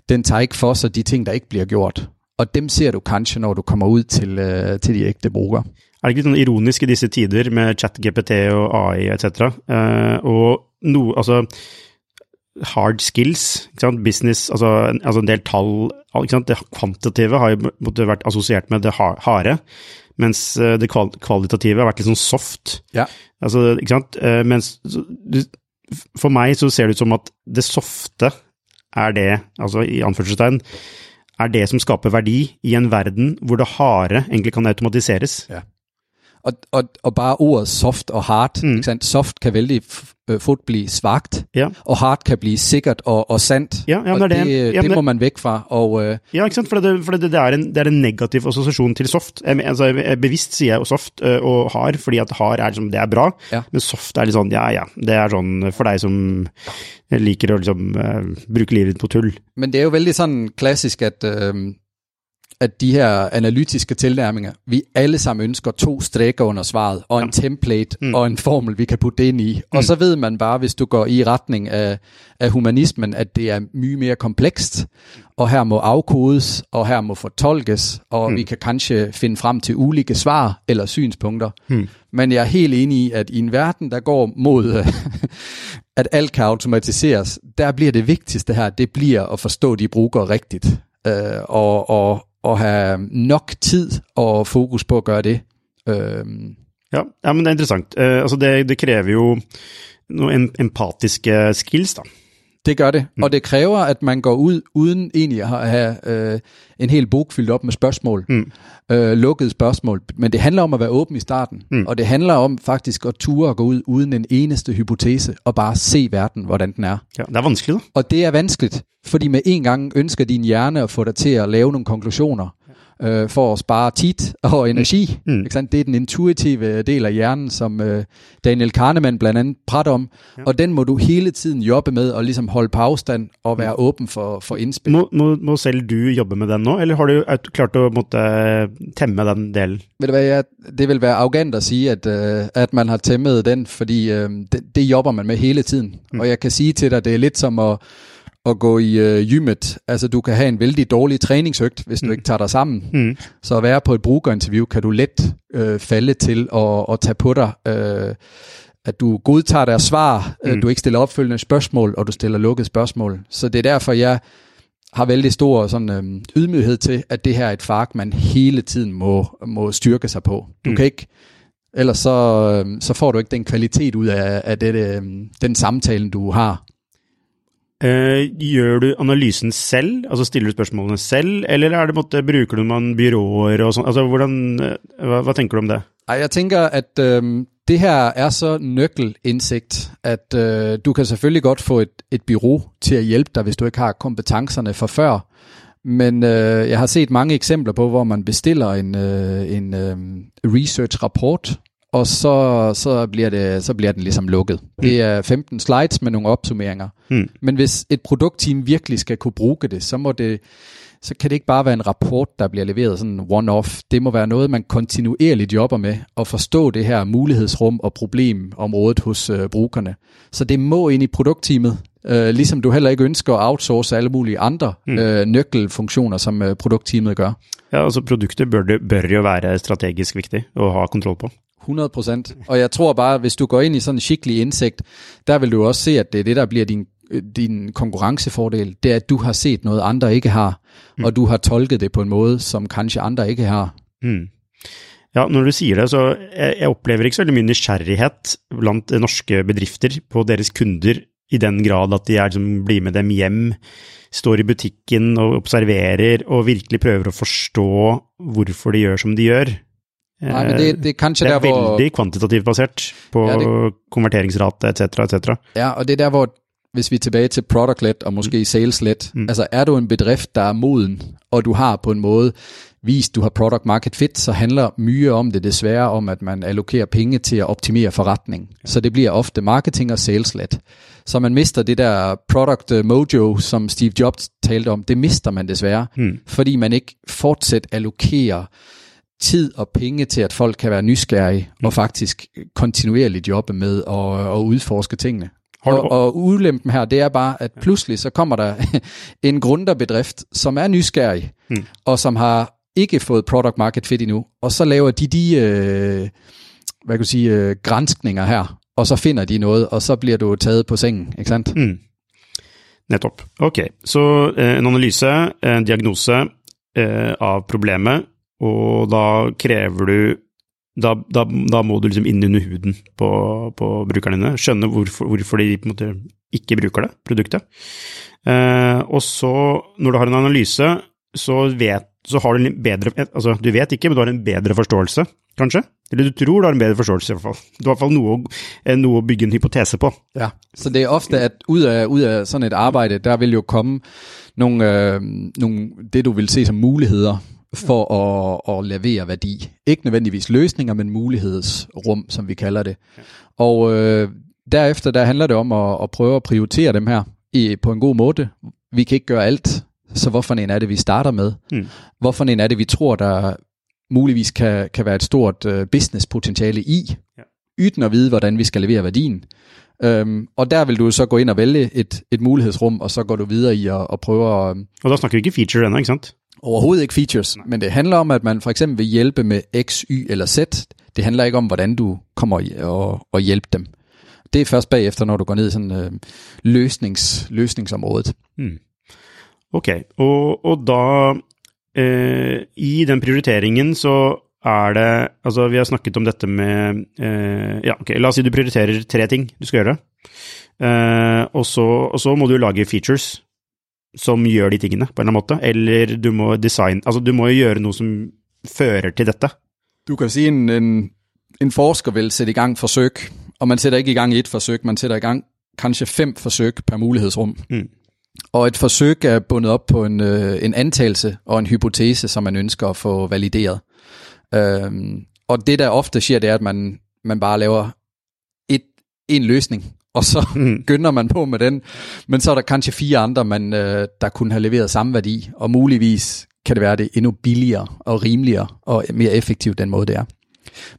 den tager ikke for sig de ting, der ikke bliver gjort. Og dem ser du kanskje, når du kommer ud til, øh, til de ægte brugere. Er det ikke litt sånn ironisk i disse tider med ChatGPT og AI etc.? Eh, og no, altså hard skills, ikke sant? business, altså, altså en del tall ikke sant? Det kvantitative har jo måtte vært assosiert med det ha- harde, mens eh, det kval kvalitative har vært litt sånn soft. Ja. Altså, ikke sant? Eh, mens for meg så ser det ut som at det softe er det, altså i anførselstegn, er det som skaper verdi i en verden hvor det harde egentlig kan automatiseres. Og, og, og bare ordet soft og hard, Mm. ikke sandt? soft kan vældig øh, fort blive svagt, Ja. og hard kan blive sikkert og, og sandt. Ja, ja, og det det. det, Ja, det, må man væk fra. Og øh, Ja, ikke sant? For, det, for det, det, er en, det er en negativ assosiasjon til soft. Jeg, altså, jeg, bevisst sier jeg soft øh, og hard, fordi at hard er, liksom, det er bra, Ja. men soft er litt sånn, ja ja, det er sånn for deg som liker å liksom øh, bruke livet på tull. Men det er jo vældig sådan klassisk, at øh, at de her analytiske tilnærminger, vi alle sammen ønsker to streger under svaret, og en ja. template, mm. og en formel, vi kan putte ind i. Mm. Og så ved man bare, hvis du går i retning af, af humanismen, at det er mye mere komplekst, og her må afkodes, og her må fortolkes, og mm. vi kan kanskje finde frem til ulike svar eller synspunkter. Mm. Men jeg er helt enig i, at i en verden, der går mod, at alt kan automatiseres, der bliver det vigtigste her, det bliver at forstå de brugere rigtigt. Øh, og, og, og have nok tid og fokus på at gøre det. Øh. Ja, ja, men det er interessant. Uh, altså det, det kræver jo nogle empatiske skills, da. Det gør det, mm. og det kræver, at man går ud uden egentlig at have øh, en hel bog fyldt op med spørgsmål, mm. øh, lukkede spørgsmål. Men det handler om at være åben i starten, mm. og det handler om faktisk at ture og gå ud uden en eneste hypotese, og bare se verden, hvordan den er. Ja, det er vanskeligt. Og det er vanskeligt, fordi med en gang ønsker din hjerne at få dig til at lave nogle konklusioner, øh, for at spare tid og energi. Mm. Ikke sandt? Det er den intuitive del af hjernen, som øh, Daniel Kahneman blandt andet prater om, ja. og den må du hele tiden jobbe med og ligesom holde på afstand og være mm. åben for, for indspil. Må, må, må selv du jobbe med den nu, eller har du klart at måtte tæmme den del? Ved du hvad, jeg, det vil være arrogant at sige, at, øh, at man har tæmmet den, fordi øh, det, det jobber man med hele tiden. Mm. Og jeg kan sige til dig, det er lidt som at at gå i øh, gymmet. Altså, du kan have en vældig dårlig træningsøgt, hvis du mm. ikke tager dig sammen. Mm. Så at være på et brugerinterview, kan du let øh, falde til at, at tage på dig, øh, at du godtager deres svar, øh, mm. øh, du ikke stiller opfølgende spørgsmål, og du stiller lukket spørgsmål. Så det er derfor, jeg har vældig stor sådan, øh, ydmyghed til, at det her er et fag, man hele tiden må, må styrke sig på. Du mm. kan ikke Ellers så, øh, så får du ikke den kvalitet ud af, af det, øh, den samtalen, du har. Uh, gjør du analysen selv, altså stiller du spørsmålene selv, eller er det måtte, bruker du man byråer og sånn? Altså, hvordan, uh, hva, hva, tenker du om det? Jeg tænker, at øh, det her er så nøkkelindsigt, at øh, du kan selvfølgelig godt få et, et byrå til at hjælpe dig, hvis du ikke har kompetencerne fra før. Men øh, jeg har set mange eksempler på, hvor man bestiller en, øh, en øh, research-rapport, og så, så, bliver det, så bliver den ligesom lukket. Mm. Det er 15 slides med nogle opsummeringer. Mm. Men hvis et produktteam virkelig skal kunne bruge det, så må det så kan det ikke bare være en rapport, der bliver leveret sådan one-off. Det må være noget, man kontinuerligt jobber med, at forstå det her mulighedsrum og problemområdet hos øh, brugerne. Så det må ind i produktteamet, øh, ligesom du heller ikke ønsker at outsource alle mulige andre mm. øh, nøkkelfunktioner, som øh, produktteamet gør. Ja, altså produktet bør, det, bør jo være strategisk vigtigt at have kontrol på. 100 procent. Og jeg tror bare, hvis du går ind i sådan en skikkelig indsigt, der vil du også se, at det er det, der bliver din, din konkurrencefordel. Det er, at du har set noget, andre ikke har, mm. og du har tolket det på en måde, som kanskje andre ikke har. Mm. Ja, når du siger det, så jeg, jeg oplever ikke så veldig mye nysgjerrighet blant norske bedrifter på deres kunder i den grad at de er, liksom, blir med dem hjem, står i butikken og observerer og virkelig prøver å forstå hvorfor de gjør som de gjør. Nej, men det, det det er der, hvor... kvantitativt basert på ja, det... konverteringsrate etc. etc. Ja, og det er der, hvor hvis vi er tilbage til product-led og måske mm. sales-led, mm. altså er du en bedrift, der er moden, og du har på en måde vist, du har product market fit, så handler mye om det desværre om, at man allokerer penge til at optimere forretning. Ja. Så det bliver ofte marketing og sales-led. Så man mister det der product øh, mojo, som Steve Jobs talte om, det mister man desværre, mm. fordi man ikke fortsat allokerer tid og penge til, at folk kan være nysgerrige mm. og faktisk kontinuerligt jobbe med at, at udforske tingene. Og, og ulempen her, det er bare, at pludselig så kommer der en grunderbedrift, som er nysgerrig, mm. og som har ikke fået product market fit endnu, og så laver de de, øh, hvad kan du sige, øh, grænskninger her, og så finder de noget, og så bliver du taget på sengen, ikke sandt? Mm. Netop. Ok, så eh, en analyse, en diagnose eh, av problemet, og da krever du da, da, da, må du liksom inn under huden på, på brukerne dine, skjønne hvorfor, hvorfor de på en måte ikke bruker det produktet. Eh, og så, når du har en analyse, så, vet, så har du en bedre Altså, du vet ikke, men du har en bedre forståelse, kanskje? Eller du tror du har en bedre forståelse, i hvert fall. Du har i hvert fall noe, eh, noe å bygge en hypotese på. Ja, så det er ofte at ut av, ut av sånn et arbeid, der vil jo komme noen, øh, noen det du vil se som muligheter for at, at levere værdi. Ikke nødvendigvis løsninger, men mulighedsrum, som vi kalder det. Og øh, derefter der handler det om at, at prøve at prioritere dem her i, på en god måde. Vi kan ikke gøre alt, Så hvorfor en er det, vi starter med? Mm. Hvorfor en er det, vi tror, der muligvis kan, kan være et stort uh, businesspotentiale i, Ja. uden at vide, hvordan vi skal levere værdien. Um, og der vil du så gå ind og vælge et, et mulighedsrum, og så går du videre i at, at prøve at, Og da snakker vi ikke feature ennå, ikke sant? Overhovedet ikke features, men det handler om, at man for eksempel vil hjælpe med X, Y eller Z. Det handler ikke om, hvordan du kommer og, og hjælpe dem. Det er først bagefter, når du går ned i sådan øh, løsnings, løsningsområdet. Mm. Ok, og, og da eh, I den prioriteringen så er det Altså, vi har snakket om dette med eh, Ja, ok, la oss si du prioriterer tre ting du skal gjøre. Eh, og, så, og så må du lage features som gjør de tingene, på en eller annen måte. Eller du må design Altså, du må jo gjøre noe som fører til dette. Du kan sige, en, en, en forsker vil sætte i gang forsøg, og man sætter ikke i gang et forsøg, man sætter i gang kanskje fem forsøg per mulighedsrum. Mm. Og et forsøg er bundet op på en, øh, en antagelse og en hypotese, som man ønsker at få valideret. Øhm, og det, der ofte sker, det er, at man, man bare laver et, en løsning, og så Mm. gønner man på med den. Men så er der kanskje fire andre, man, øh, der kunne have leveret samme værdi, og muligvis kan det være det endnu billigere og rimeligere og mere effektivt den måde, det er.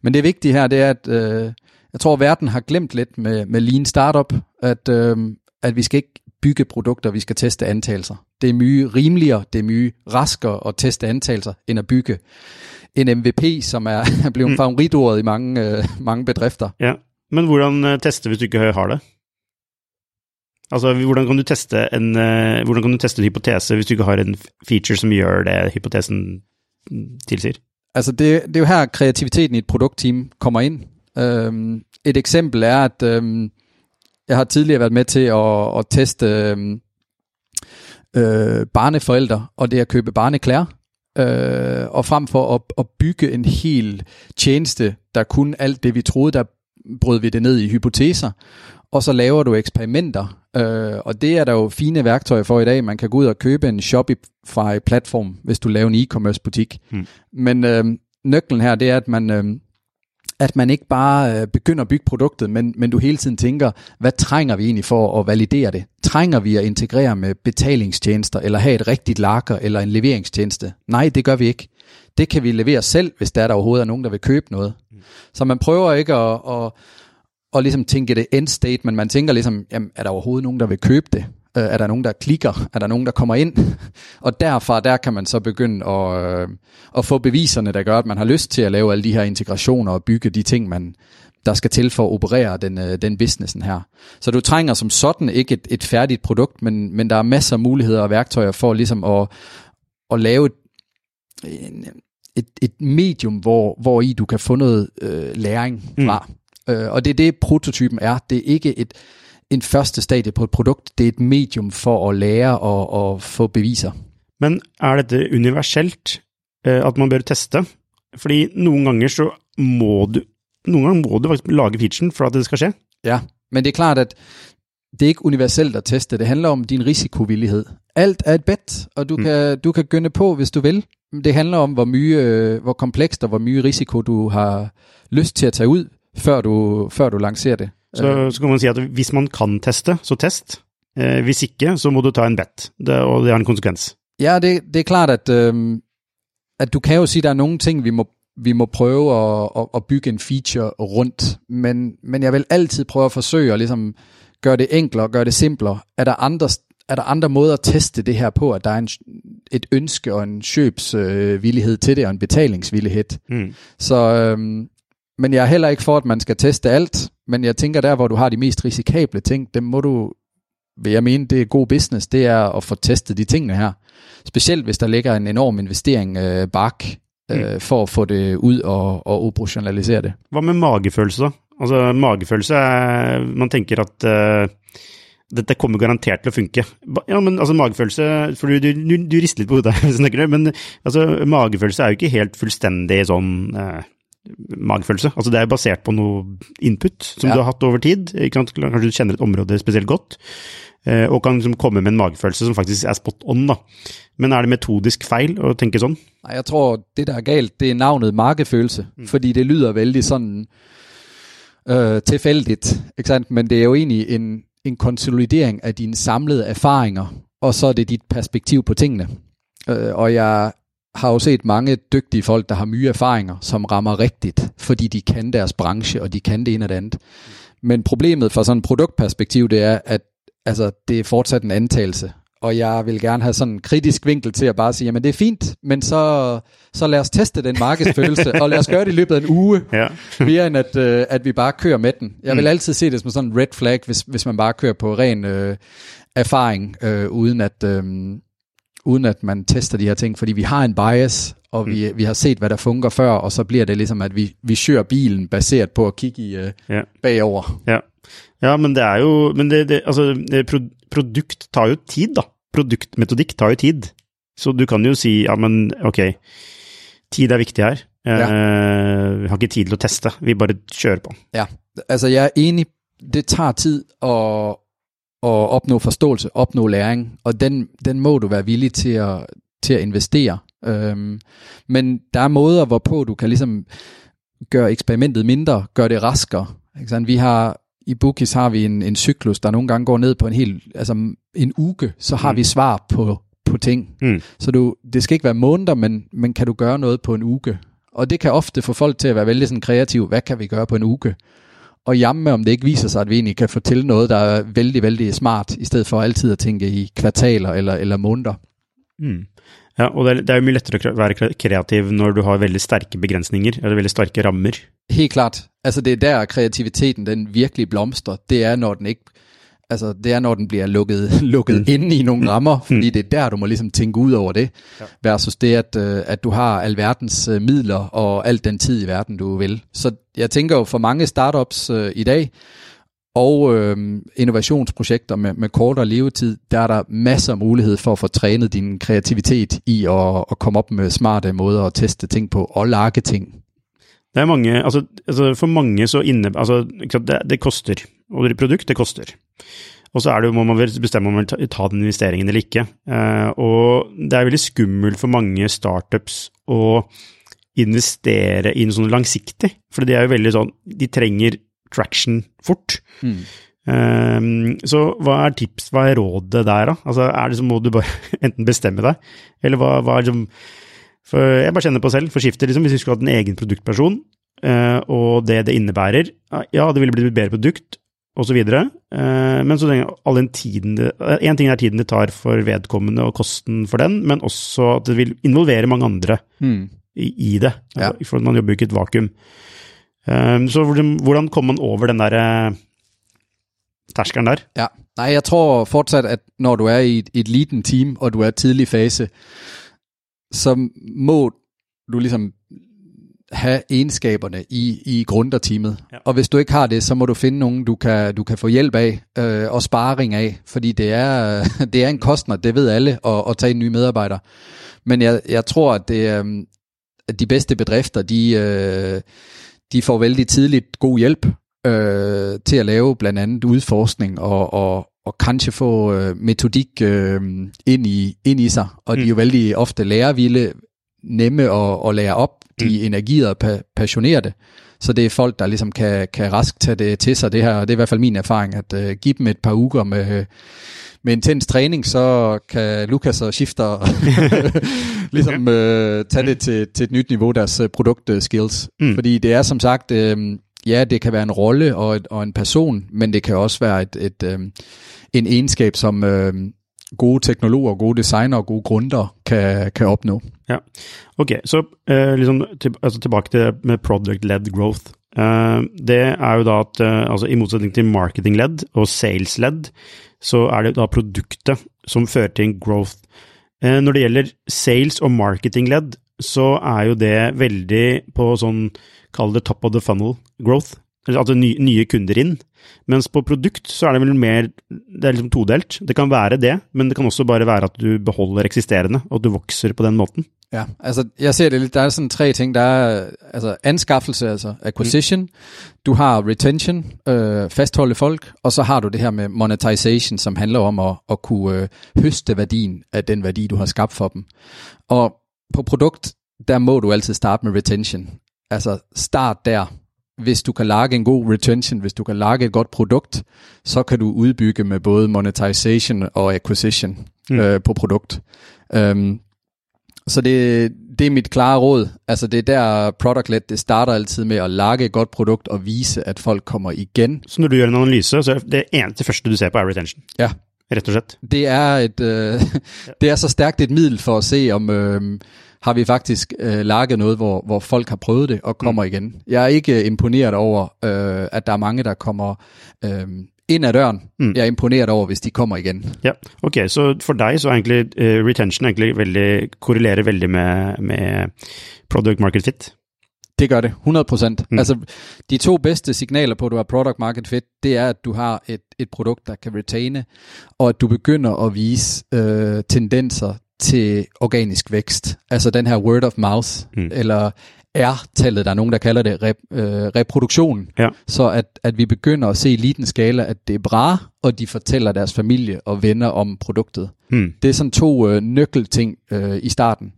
Men det vigtige her, det er, at øh, jeg tror, at verden har glemt lidt med, med Lean Startup, at, øh, at vi skal ikke bygge produkter, vi skal teste antagelser. Det er mye rimeligere, det er mye raskere at teste antagelser, end at bygge en MVP, som er, er blevet mm. favoritordet i mange, øh, mange bedrifter. Ja, men hvordan eh, teste hvis du ikke har det? Altså, hvordan kan du teste en, eh, hvordan kan du teste en hypotese hvis du ikke har en feature som gjør det hypotesen tilsier? Altså det, det er jo her, kreativiteten i et produktteam kommer ind. Um, et eksempel er, at um, jeg har tidligere været med til at, at teste um, øh, barneforældre, og det at købe barneklær. Øh, og frem for at, at bygge en hel tjeneste, der kun alt det, vi troede, der brød vi det ned i hypoteser, og så laver du eksperimenter. Øh, og det er der jo fine værktøjer for i dag. Man kan gå ud og købe en Shopify-platform, hvis du laver en e-commerce butik. Mm. Men øh, nøglen her, det er, at man, øh, at man ikke bare øh, begynder at bygge produktet, men, men du hele tiden tænker, hvad trænger vi egentlig for at validere det? Trænger vi at integrere med betalingstjenester, eller have et rigtigt lager, eller en leveringstjeneste? Nej, det gør vi ikke. Det kan vi levere selv, hvis der, er der overhovedet er nogen, der vil købe noget. Mm. Så man prøver ikke at, at, at ligesom tænke det end state, men man tænker ligesom, jamen, er der overhovedet nogen, der vil købe det? Øh, Er der nogen, der klikker? Er der nogen, der kommer ind? Og derfra, der kan man så begynde at, øh, at få beviserne, der gør, at man har lyst til at lave alle de her integrationer og bygge de ting, man, der skal til for at operere den, øh, den businessen her. Så du trænger som sådan ikke et, et færdigt produkt, men, men der er masser af muligheder og værktøjer for ligesom at, at lave et, en, et, et medium, hvor, hvor i du kan få noget øh, læring fra. Mm. Øh, og det er det, prototypen er. Det er ikke et, en første stadie på et produkt, det er et medium for at lære og, og få beviser. Men er dette universelt eh, at man bør teste? Fordi noen ganger så må du Noen ganger må du faktisk lage featuren for at det skal skje. Ja, men det er klart, at det er ikke universelt at teste. Det handler om din risikovillighed. Alt er et bet, og du, mm. kan, du kan gønne på, hvis du vil. Det handler om, hvor, mye, øh, hvor komplekst og hvor mye risiko du har lyst til at tage ud, før du, før du lancerer det. Så, så kan man si at hvis man kan teste, så test. Eh, hvis ikke, så må du ta en bet, det, og det har en konsekvens. Ja, det, det er klart, at, øhm, at du kan jo sige, at der er nogle ting, vi må, vi må prøve at, at, at bygge en feature rundt, men, men jeg vil altid prøve at forsøge at ligesom gøre det enklere, gøre det simplere. Er der andre, er der andre måder at teste det her på, at der er en, et ønske og en købsvillighed øh, til det, og en betalingsvillighed? Mm. Så, øhm, men jeg er heller ikke for, at man skal teste alt, men jeg tænker der, hvor du har de mest risikable ting, dem må du, vil jeg mene, det er god business, det er at få testet de tingene her. Specielt hvis der ligger en enorm investering øh, bak, øh, for at få det ud og, og operationalisere det. Hva med magefølelse? Altså, magefølelse er Man tenker at eh, dette kommer garantert til å funke. Ja, men altså, magefølelse For du, du, du rister litt på hodet, du snakker det, men altså, magefølelse er jo ikke helt fullstendig sånn eh, magefølelse. Altså, det er basert på noe input som Ja. du har hatt over tid. Kanskje du kjenner et område spesielt godt, eh, og kan liksom komme med en magefølelse som faktisk er spot on. da. Men er det metodisk feil å tenke sånn? Nej, jeg tror, det der er galt, det er navnet markefølelse, mm. fordi det lyder vældig sådan øh, tilfældigt, ikke men det er jo egentlig en, en konsolidering af dine samlede erfaringer og så er det dit perspektiv på tingene. Øh, og jeg har jo set mange dygtige folk, der har mye erfaringer, som rammer rigtigt, fordi de kan deres branche, og de kan det ene og det andet. Men problemet fra sådan et produktperspektiv, det er, at altså, det er fortsat en antagelse. Og jeg vil gerne have sådan en kritisk vinkel til at bare sige, jamen det er fint, men så, så lad os teste den markedsfølelse, og lad os gøre det i løbet af en uge, Ja. mere end at, øh, at vi bare kører med den. Jeg vil altid se det som sådan en red flag, hvis, hvis man bare kører på ren øh, erfaring, øh, uden, at, øh, uden at man tester de her ting, fordi vi har en bias, og vi, vi har set, hvad der fungerer før, og så bliver det ligesom, at vi, vi kører bilen baseret på at kigge i øh, Ja. bagover. Ja. ja, men det er jo Men det, det, altså, produkt tar jo tid, da. Produktmetodikk tar jo tid. Så du kan jo si ja, men ok, tid er viktig her. Eh, Vi har ikke tid til å teste, vi bare kjører på. Ja, altså jeg er enig, det tager tid at, at opnå forståelse, opnå læring, og den, den må du være villig til at, til at investere. Øhm, men der er måder, hvorpå du kan ligesom gøre eksperimentet mindre, gøre det raskere. Ikke sandt? Vi har, i Bookis har vi en, en cyklus, der nogle gange går ned på en hel, altså en uge, så har mm. vi svar på, på ting. Mm. Så du, det skal ikke være måneder, men, men kan du gøre noget på en uge? Og det kan ofte få folk til at være vældig sådan kreative. Hvad kan vi gøre på en uge? Og jamme om det ikke viser sig, at vi egentlig kan fortælle noget, der er vældig, vældig smart, i stedet for altid at tænke i kvartaler eller, eller måneder. Mm. Ja, og det er, det jo mye lettere å være kre- kreativ når du har veldig sterke begrensninger, eller veldig sterke rammer. Helt klart. Altså det er der kreativiteten, den virkelig blomster. Det er, når den ikke Altså, det er, når den bliver lukket, lukket mm. inde i nogle rammer, fordi det er der, du må ligesom tænke ud over det, ja. versus det, at, øh, at du har alverdens øh, midler og alt den tid i verden, du vil. Så jeg tænker jo, for mange startups øh, i dag, og øh, innovationsprojekter med, med kortere levetid, der er der masser af mulighed for at få trænet din kreativitet i at, at komme op med smarte måder at teste ting på og lage ting. Det er mange, altså, altså For mange så inne, altså, det, det koster. Og det produkt, det koster. Og så er det jo, må man vel bestemme om man vil ta, ta den investeringen eller ikke. Eh, og det er veldig skummelt for mange startups å investere i noe sånn langsiktig. For de er jo veldig sånn De trenger traction fort. Mm. Eh, så hva er tips, hva er rådet der, da? Altså, er det så må du bare enten bestemme deg, eller hva, hva er liksom jeg bare kjenner på selv, for skiftet, liksom, hvis vi skulle hatt en egen produktperson, eh, og det det innebærer Ja, det ville blitt et bedre produkt, osv. Uh, men så lenge all den tiden det Én ting er tiden det tar for vedkommende og kosten for den, men også at det vil involvere mange andre Mm. i, i det. Ja. Altså, For man jobber jo ikke i et vakuum. Um, så hvordan, kommer man over den der eh, terskelen der? Ja, nej, jeg tror fortsat, at når du er i et, et leading team, og du er tidlig fase, så må du ligesom have egenskaberne i, i grunderteamet. Ja. Og hvis du ikke har det, så må du finde nogen, du kan, du kan få hjælp af øh, og sparring af, fordi det er, det er en kostner, det ved alle, at, at tage en ny medarbejder. Men jeg, jeg tror, at, det, øh, at de bedste bedrifter, de, øh, de får vældig tidligt god hjælp øh, til at lave blandt andet udforskning og, og, og kanskje få øh, metodik øh, ind, i, ind i sig. Og de er jo vældig ofte lærervilde, nemme at, at lære op. De er energierede og pa- passionerede. Så det er folk, der ligesom kan, kan rask tage det til sig. Det her, det er i hvert fald min erfaring, at øh, give dem et par uger med, med intens træning, så kan Lukas og Shifter ligesom øh, tage det til, til et nyt niveau, deres øh, produktskills. Mm. Fordi det er som sagt, øh, ja, det kan være en rolle og, et, og en person, men det kan også være et, et, øh, en egenskab, som øh, gode teknologer, gode designer og gode grunder kan, kan opnå. Ja, ok. Så eh, liksom, til, altså tilbake til med product-led growth. Eh, det er jo da at eh, altså i motsetning til marketing-led og sales-led, så er det da produktet som fører til en growth. Eh, når det gjelder sales- og marketing-ledd, så er jo det veldig på sånn, kall det top of the funnel growth. Eller Altså ny, nye kunder inn. Mens på produkt så er det vel mer Det er liksom todelt. Det kan være det, men det kan også bare være at du beholder eksisterende, og at du vokser på den måten. Ja, altså jeg ser det lidt, der er sådan tre ting. Der er altså anskaffelse, altså acquisition, mm. du har retention, øh, fastholde folk, og så har du det her med monetization, som handler om at, at kunne øh, høste værdien af den værdi, du har skabt for dem. Og på produkt, der må du altid starte med retention. Altså start der. hvis du kan lage en god retention, hvis du kan lage et godt produkt, så kan du udbygge med både monetization og acquisition mm. øh, på produkt. Um, så det, det er mit klare råd. Altså det er der product-led, det starter altid med at lage et godt produkt og vise, at folk kommer igen. Så når du gør en analyse, så er det eneste første du ser på er retention? Ja. Rett og slett? Det er, et, øh, det er så stærkt et middel for at se, om øh, har vi faktisk øh, laget noget, hvor, hvor folk har prøvet det og kommer mm. igen. Jeg er ikke imponeret over, øh, at der er mange, der kommer øh, ind ad døren. Mm. Jeg er imponeret over, hvis de kommer igen. Ja, ok. Så for dig så er egentlig uh, retention egentlig veldig, korrelerer veldig med, med product market fit? Det gør det, 100%. Mm. Altså, de to bedste signaler på, at du har product market fit, det er, at du har et, et produkt, der kan retaine, og at du begynder at vise øh, tendenser til organisk vækst. Altså den her word of mouth, mm. eller R-tallet, der er nogen, der kalder det rep, øh, reproduktion. Ja. Så at, at vi begynder at se i liten skala, at det er bra, og de fortæller deres familie og venner om produktet. Mm. Det er sådan to øh, nøkkelting øh, i starten.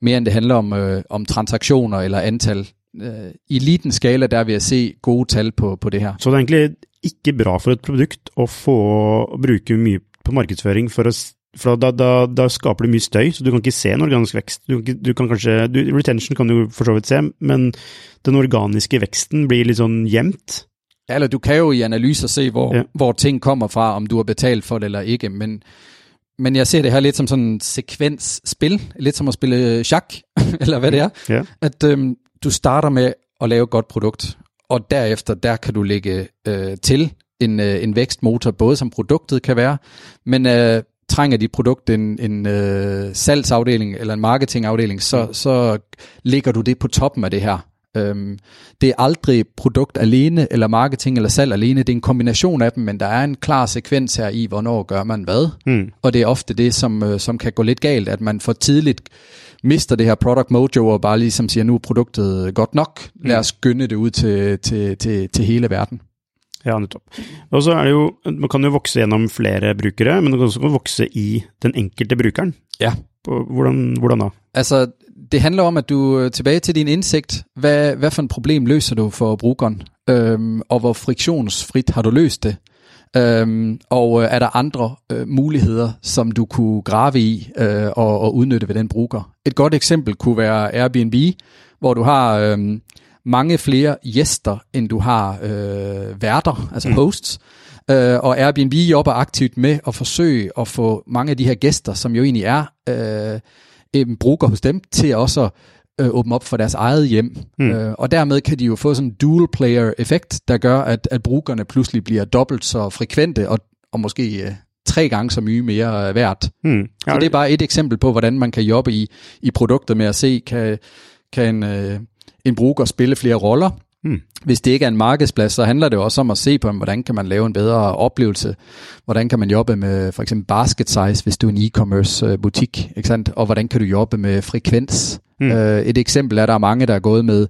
Mere end det handler om, øh, om transaktioner eller antal. Øh, I liten skala, der vil jeg se gode tal på, på det her. Så det er egentlig ikke bra for et produkt at få bruge mye på markedsføring for at for da, da, da, skaper du mye støy, så du kan ikke se en organisk vekst. Du, du kan kanskje, du, retention kan du for så vidt se, men den organiske veksten blir litt sånn. Ja, eller du kan jo i analyser se, hvor, ja. hvor ting kommer fra, om du har betalt for det eller ikke, men, men jeg ser det her lidt som sådan sekvensspil, lidt som at spille sjakk, eller hvad det er. Ja. At øhm, du starter med at lave et godt produkt, og derefter, der kan du lægge øh, til en, øh, en vækstmotor, både som produktet kan være, men øh, trænger dit produkt en, en øh, salgsafdeling eller en marketingafdeling, så, mm. så ligger du det på toppen af det her. Øhm, det er aldrig produkt alene, eller marketing eller salg alene, det er en kombination af dem, men der er en klar sekvens her i, hvornår gør man hvad. Mm. Og det er ofte det, som, øh, som kan gå lidt galt, at man for tidligt mister det her product mojo og bare ligesom siger, nu er produktet godt nok, lad os skynde det ud til, til, til, til hele verden. Ja, nettopp. Og så er det jo, Man kan jo vokse gjennom flere brukere, men man kan også vokse i den enkelte brukeren. Ja. Hvordan, hvordan da? Altså, det handler om, at du øh, tilbage til din indsigt, hvad, hvad for en problem løser du for brugeren, øhm, og hvor friktionsfrit har du løst det? Øhm, og øh, er der andre øh, muligheder, som du kunne grave i øh, og, og udnytte ved den bruger? Et godt eksempel kunne være Airbnb, hvor du har øh, mange flere gæster, end du har øh, værter, altså mm. hosts. Øh, og Airbnb jobber aktivt med at forsøge at få mange af de her gæster, som jo egentlig er øh, en bruger hos dem, til også at øh, åbne op for deres eget hjem. Mm. Øh, og dermed kan de jo få sådan en dual player effekt, der gør, at, at brugerne pludselig bliver dobbelt så frekvente, og, og måske øh, tre gange så mye mere øh, værd. Mm. Ja, så det er bare et eksempel på, hvordan man kan jobbe i, i produkter med at se, kan, kan øh, en bruger spille flere roller. Hmm. Hvis det ikke er en markedsplads, så handler det også om at se på, hvordan kan man lave en bedre oplevelse. Hvordan kan man jobbe med for eksempel basket size, hvis du er en e-commerce øh, butik, ikke sandt? og hvordan kan du jobbe med frekvens. Hmm. Øh, et eksempel er, at der er mange, der er gået med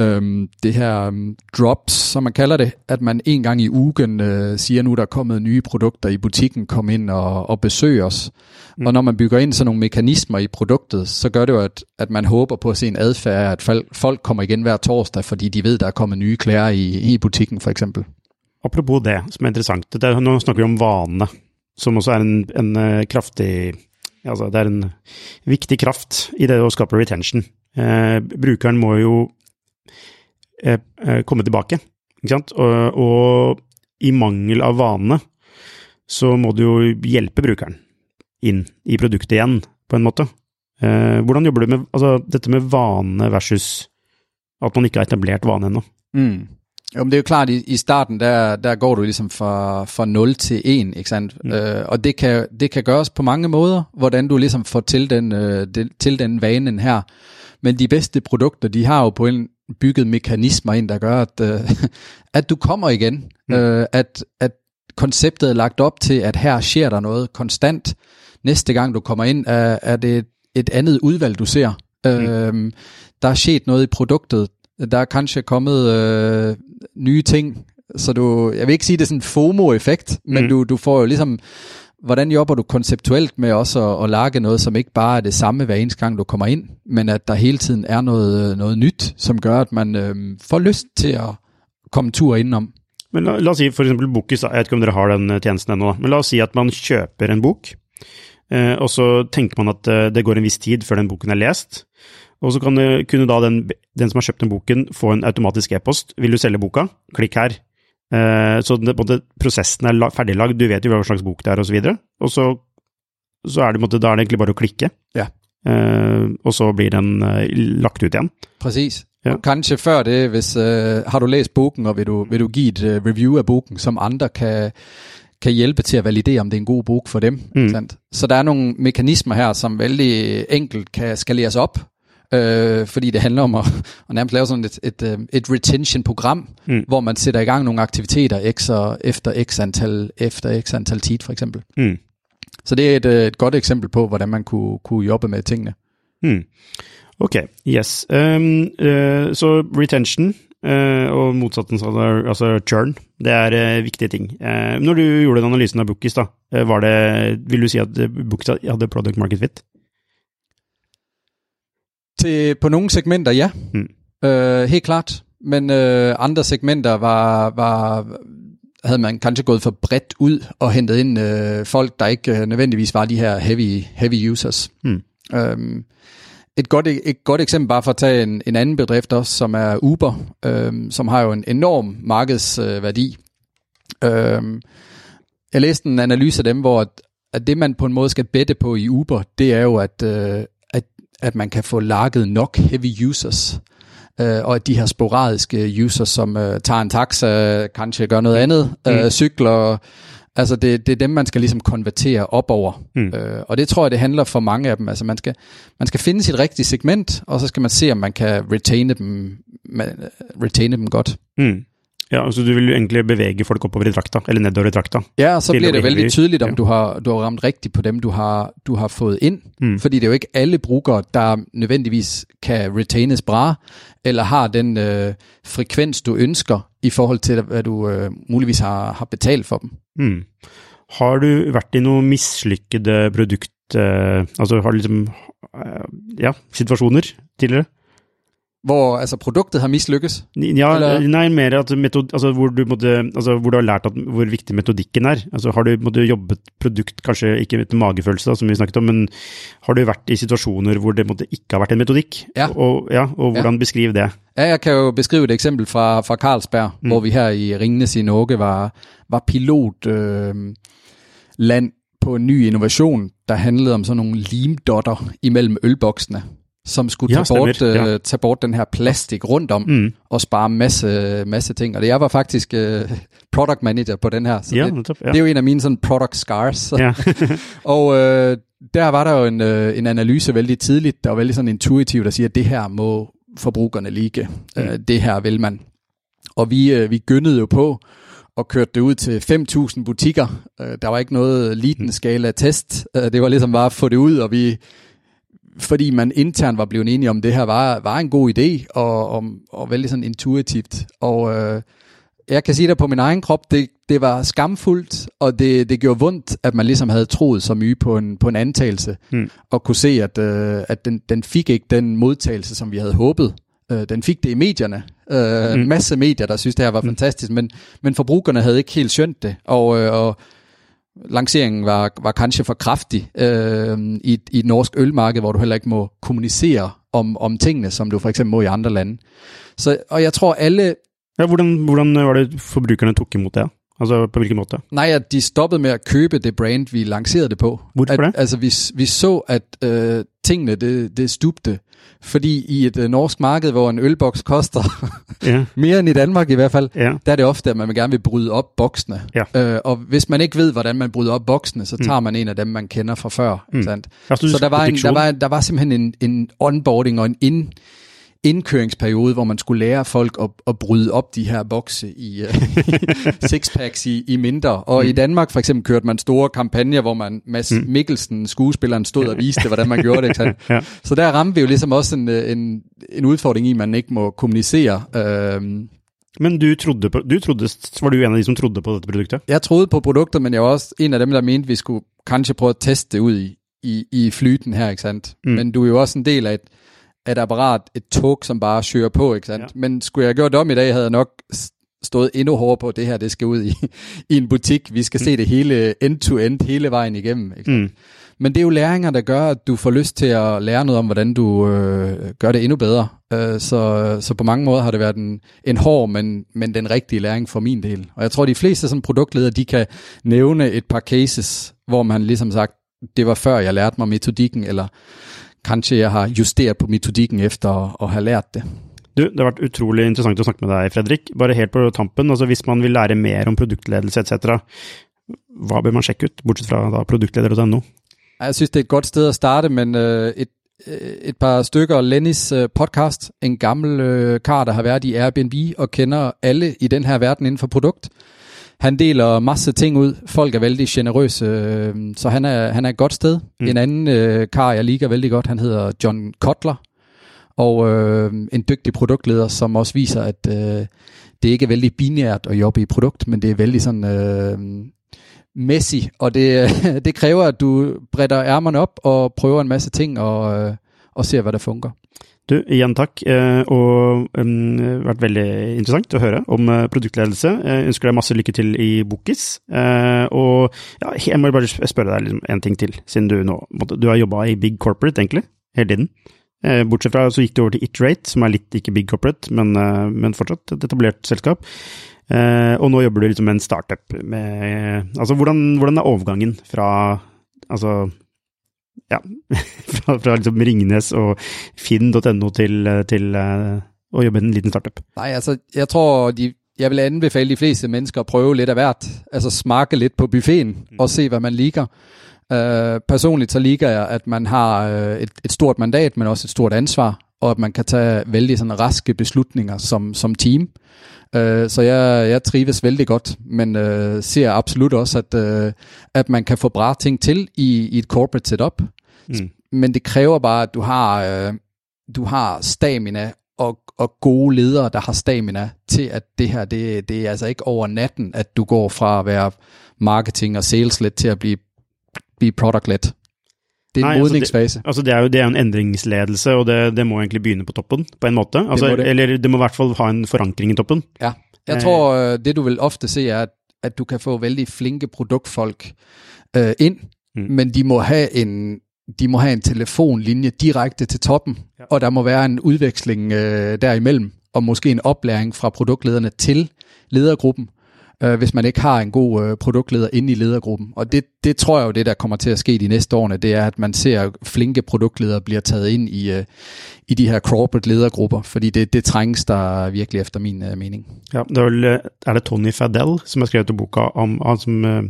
øhm, det her um, drops, som man kalder det, at man en gang i ugen øh, siger, nu der er kommet nye produkter i butikken, kom ind og, og besøg os. Mm. Og når man bygger ind sådan nogle mekanismer i produktet, så gør det jo, at, at man håber på at se en adfærd, at folk kommer igen hver torsdag, fordi de ved, der er kommet nye klæder i, i butikken for eksempel. Apropos det, som er interessant, det er, nu snakker vi om vane, som også er en, en uh, kraftig Altså, det er en viktig kraft i det å skape retention. Eh, brukeren må jo komme tilbake. Ikke sant? Og, og, i mangel av vane så må du jo hjelpe brukeren inn i produktet igjen, på en måte. Eh, hvordan jobber du med altså, dette med vane versus at man ikke har etablert vane ennå? Mm. Jo, men det er jo klart, i, i starten, der, der går du ligesom fra, fra 0 til 1, ikke sandt? Mm. Øh, og det kan, det kan gøres på mange måder, hvordan du ligesom får til den, øh, det, til den vanen her. Men de bedste produkter, de har jo på en, bygget mekanismer ind, der gør, at, øh, at du kommer igen. Mm. Øh, at, at konceptet er lagt op til, at her sker der noget konstant. Næste gang du kommer ind, er, er det et, et andet udvalg, du ser. Mm. Øh, der er sket noget i produktet. Der er kanskje kommet øh, nye ting. Så du, jeg vil ikke sige, det er sådan en FOMO-effekt, men mm. du, du får jo ligesom hvordan jobber du konceptuelt med også at, at lage noget, som ikke bare er det samme hver eneste gang, du kommer ind, men at der hele tiden er noget, noget nyt, som gør, at man øh, får lyst til at komme tur indenom. Men la, la oss si for eksempel Bookis, jeg vet ikke om dere har den eh, tjenesten ennå, men la oss si at man kjøper en bok, eh, og så tenker man at eh, det går en viss tid før den boken er lest. Og så kan det, kunne da den, den som har kjøpt den boken, få en automatisk e-post. Vil du selge boka? Klikk her. Eh, så det, måte, prosessen er la- ferdiglagd, du vet jo hva slags bok det er, og så. Og så, så er det, måte, da er det egentlig bare å klikke. Ja. Eh, og så blir den eh, lagt ut igjen. Præcis. Ja. Og kanskje før det, hvis øh, har du læst boken, og vil du, vil du give et øh, review af boken, som andre kan, kan hjælpe til at validere, om det er en god bog for dem. Mm. Sandt? Så der er nogle mekanismer her, som vældig enkelt kan skaleres op, øh, fordi det handler om at, at nærmest lave sådan et, et, øh, et retention-program, Mm. hvor man sætter i gang nogle aktiviteter x og efter x antal, efter x antal tid, for eksempel. Mm. Så det er et, øh, et godt eksempel på, hvordan man kunne, kunne jobbe med tingene. Mm. Ok, yes. Um, eh, så retention eh, og motsatsen, altså, altså churn, det er eh, viktige ting. Eh, når du gjorde den analysen av Bookis, da, eh, var det, vil du si at Bookis hadde product market fit? Til, på nogle segmenter, ja. Mm. Øh, helt klart. Men øh, andre segmenter var, var, havde man kanskje gået for bredt ud og hentet ind øh, folk, der ikke øh, nødvendigvis var de her heavy, heavy users. Mm. Øhm, et, godt, et godt eksempel bare for at tage en, en anden bedrift også, som er Uber, øhm, som har jo en enorm markedsværdi. Øhm, jeg læste en analyse af dem, hvor at, at det man på en måde skal bette på i Uber, det er jo, at, øh, at, man kan få lakket nok heavy users. Øh, og at de her sporadiske users, som øh, tager en taxa, kanskje gør noget andet, øh, cykler, altså det, det er dem, man skal ligesom konvertere op over. Mm. Øh, og det tror jeg, det handler for mange af dem. Altså man skal, man skal finde sit rigtige segment, og så skal man se, om man kan retaine dem, man, retaine dem godt. Mm. Ja, altså du vil jo egentlig bevege folk oppover i trakta, eller nedover i trakta. Ja, så bliver det heavy. tydeligt, om Ja. du, har, du har ramt rigtigt på dem, du har, du har fået ind. Mm. Fordi det er jo ikke alle brugere, der nødvendigvis kan retaines bra, eller har den øh, frekvens, du ønsker, i forhold til, hvad du øh, muligvis har, har betalt for dem. Mm. Har du vært i noen mislykkede produkt... Eh, altså har du liksom eh, Ja, situasjoner tidligere? Hvor altså, produktet har mislykkes. Ja, Eller- nei, mer at metod, altså, hvor, du måtte, altså, hvor du har lært at, hvor viktig metodikken er. Altså, har du måtte, jobbet produkt, kanskje ikke etter magefølelse, da, som vi snakket om, men har du vært i situasjoner hvor det måtte, ikke har vært en metodikk? Ja. Og, ja, og hvordan beskriv det? Ja, jeg kan jo beskrive et eksempel fra, fra Carlsberg, mm. hvor vi her i Ringnes i Norge var, var pilot øh, på en ny innovation, der handlede om sådan nogle limdotter imellem ølboksene, som skulle tage, bort, øh, ja. tage bort den her plastik rundt om Mm. og spare masse, masse ting. Og det, jeg var faktisk øh, product manager på den her, så Ja, det. Ja. det er jo en af mine sådan product scars. ja. Og øh, der var der jo en, øh, en analyse vældig tidligt, der var vældig sådan intuitiv, der siger, at det her må forbrugerne ligge. Mm. Øh, det her vil man. Og vi, øh, vi gynnede jo på og kørte det ud til 5.000 butikker. Øh, der var ikke noget liten-skala test. Øh, det var ligesom bare at få det ud, og vi fordi man internt var blevet enige om, det her var, var en god idé, og, og, og vældig sådan intuitivt. Og øh, jeg kan sige der på min egen krop, det, det var skamfuldt, og det, det gjorde vondt, at man ligesom havde troet så mye på en, på en antagelse, Mm. og kunne se, at, øh, at den, den fik ikke den modtagelse, som vi havde håbet. Øh, den fik det i medierne. Øh, Mm. En masse medier, der synes, det her var Mm. fantastisk, men, men forbrugerne havde ikke helt skønt det, og, øh, og lanceringen var, var kanskje for kraftig øh, i, i et norsk ølmarked, hvor du heller ikke må kommunicere om, om tingene, som du for eksempel må i andre lande. Så, og jeg tror alle, ja hvordan, hvordan var det forbrukerne tok imod det? Altså på hvilken måte? nej, at de stoppede med at købe det brand, vi lancerede det på. Hvorfor at, det? Altså vi, vi så, at øh, tingene, det, det stupte. Fordi i et øh, norsk marked, hvor en ølboks koster Ja, mere end i Danmark i hvert fald, ja. der er det ofte, at man gerne vil bryde op boksene. Ja. Øh, og hvis man ikke ved, hvordan man bryder op boksene, så tager man en af dem, man kender fra før. Mm. Sandt? Så der var, en, der, var, der var simpelthen en, en onboarding og en ind, indkøringsperiode, hvor man skulle lære folk at, at bryde op de her bokse i uh, sixpacks i, i mindre. Og mm. i Danmark for eksempel kørte man store kampagner, hvor man Mads mm. Mikkelsen, skuespilleren, stod og viste, hvordan man gjorde det. Ikke? Ja. Så der ramte vi jo ligesom også en, øh, en, en udfordring i, at man ikke må kommunicere øh, Men du trodde på, du trodde, var du en av de som trodde på dette produktet? Jeg troede på produktet, men jeg var også en af dem, der mente, vi skulle kanskje prøve at teste det ud i, i, i flyten her, ikke sandt? Mm. Men du er jo også en del af et, af et apparat, et tog, som bare søger på, ikke sandt? Ja. Men skulle jeg gjort det om i dag, havde jeg nok stået endnu hårdere på, at det her det skal ud i, i en butik. Vi skal mm. se det hele end-to-end, hele vejen igennem. Ikke? Mm. Men det er jo læringer, der gør, at du får lyst til at lære noget om, hvordan du øh, gør det endnu bedre. Øh, så, så på mange måder har det været en, en hård, men, men den rigtige læring for min del. Og jeg tror, de fleste sådan produktledere, de kan nævne et par cases, hvor man ligesom sagt, det var før jeg lærte mig metodikken, eller kanskje jeg har justeret på metodikken efter at, at have lært det. Du, det har vært utrolig interessant å snakke med deg, Fredrik. Bare helt på tampen, altså hvis man vil lære mer om produktledelse etc., hva bør man sjekke ut, bortsett fra da produktleder.no? Jeg synes, det er et godt sted at starte, men øh, et, øh, et par stykker Lennys øh, podcast, en gammel kar, der har været i Airbnb og kender alle i den her verden inden for produkt. Han deler masse ting ud. Folk er vældig generøse, øh, så han er, han er et godt sted. Mm. En anden øh, kar, jeg liker vældig godt, han hedder John Kotler, og øh, en dygtig produktleder, som også viser, at øh, det ikke er vældig binært at jobbe i produkt, men det er vældig sådan øh, messy, og det, det kræver, at du bretter ærmerne op og prøver en masse ting og, øh, og ser, hvad der fungerer. Du, igjen takk, eh, og um, vært veldig interessant å høre om eh, produktledelse. Jeg ønsker deg masse lykke til i Bokis. Eh, og ja, jeg må bare spørre deg liksom en ting til, siden du nå Du har jobba i big corporate, egentlig, hele tiden. Eh, bortsett fra så gikk du over til Iterate, som er litt ikke big corporate, men, eh, men fortsatt et etablert selskap. Og nå jobber du liksom med en startup. Med, altså, hvordan, hvordan er overgangen fra altså ja, fra, fra liksom Ringnes og finn.no til, til uh, å jobbe en liten startup? Nej, altså, jeg tror, de, jeg vil anbefale de fleste mennesker at prøve lidt af hvert. Altså smake lidt på buffeten mm. og se, hvad man liker. Uh, personligt så liker jeg, at man har uh, et, et stort mandat, men også et stort ansvar, og at man kan tage vældig sådan raske beslutninger som, som team. Uh, så jeg, jeg trives vældig godt, men uh, ser absolut også, at, uh, at man kan få bra ting til i, i et corporate setup. Mm. Men det kræver bare, at du har, øh, du har stamina og, og gode ledere, der har stamina til, at det her, det, det er altså ikke over natten, at du går fra at være marketing og sales-led til at blive, blive product-led. Er en modningsfase. Altså det, altså det, er jo det er en endringsledelse, og det, det må egentlig begynne på toppen, på en måte. Altså, det. Eller det må i hvert fall ha en forankring i toppen. Ja, jeg eh. tror, øh, det du vil ofte se er, at, at du kan få vældig flinke produktfolk øh, ind, mm. men de må have en, de må have en telefonlinje direkte til toppen, ja. og der må være en udveksling øh, derimellem, og måske en oplæring fra produktlederne til ledergruppen, øh, hvis man ikke har en god øh, produktleder inde i ledergruppen. Og det, det tror jeg jo, det der kommer til at ske de næste årene, det er, at man ser flinke produktledere bliver taget ind i, øh, i de her corporate ledergrupper, fordi det, det trænges der virkelig efter min øh, mening. Ja, det er, vel, øh, er det Tony Fadell, som har skrevet boka om, han som, øh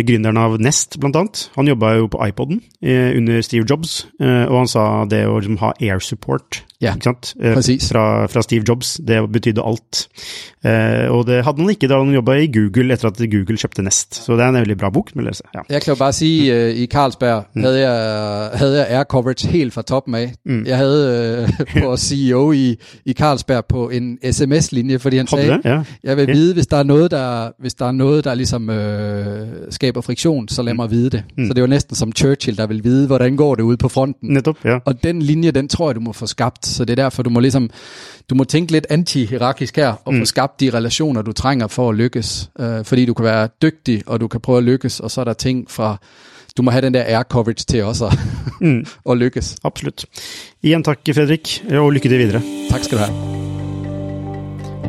gründeren av Nest, blant annet. Han jobba jo på iPoden eh, under Steve Jobs, eh, og han sa det å liksom, ha air support Ja, eh, fra, fra, Steve Jobs, det betydde alt. Eh, og det hadde han ikke da han jobba i Google etter at Google kjøpte Nest. Så det er en veldig bra bok. Vil jeg, si. ja. jeg kan jo bare si, uh, i Carlsberg mm. havde, jeg, havde jeg air coverage helt fra toppen af. Mm. Jeg havde uh, på CEO i, i Carlsberg på en sms-linje, fordi han sagde, ja. jeg vil vide, hvis der er noget, der, hvis der, er noget, der ligesom øh, skaber friktion, så lad mm. mig vide det. Mm. Så det var næsten som Churchill, der vil vide, hvordan går det ude på fronten. Netop, ja. Og den linje, den tror jeg, du må få skabt så det er derfor, du må ligesom, du må tænke lidt anti-hierarkisk her, og mm. få skabt de relationer, du trænger for at lykkes. Øh, fordi du kan være dygtig, og du kan prøve at lykkes, og så er der ting fra, du må have den der air coverage til også at, mm. at lykkes. Absolut. Igen tak, Fredrik, og lykke til videre. Tak skal du have.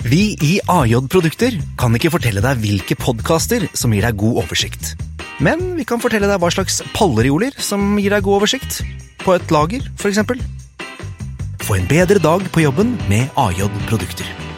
Vi i AJ Produkter kan ikke fortelle deg hvilke podkaster som gir deg god oversikt. Men vi kan fortelle deg hva slags pallerioler som gir deg god oversikt. På et lager, f.eks. Få en bedre dag på jobben med AJ Produkter.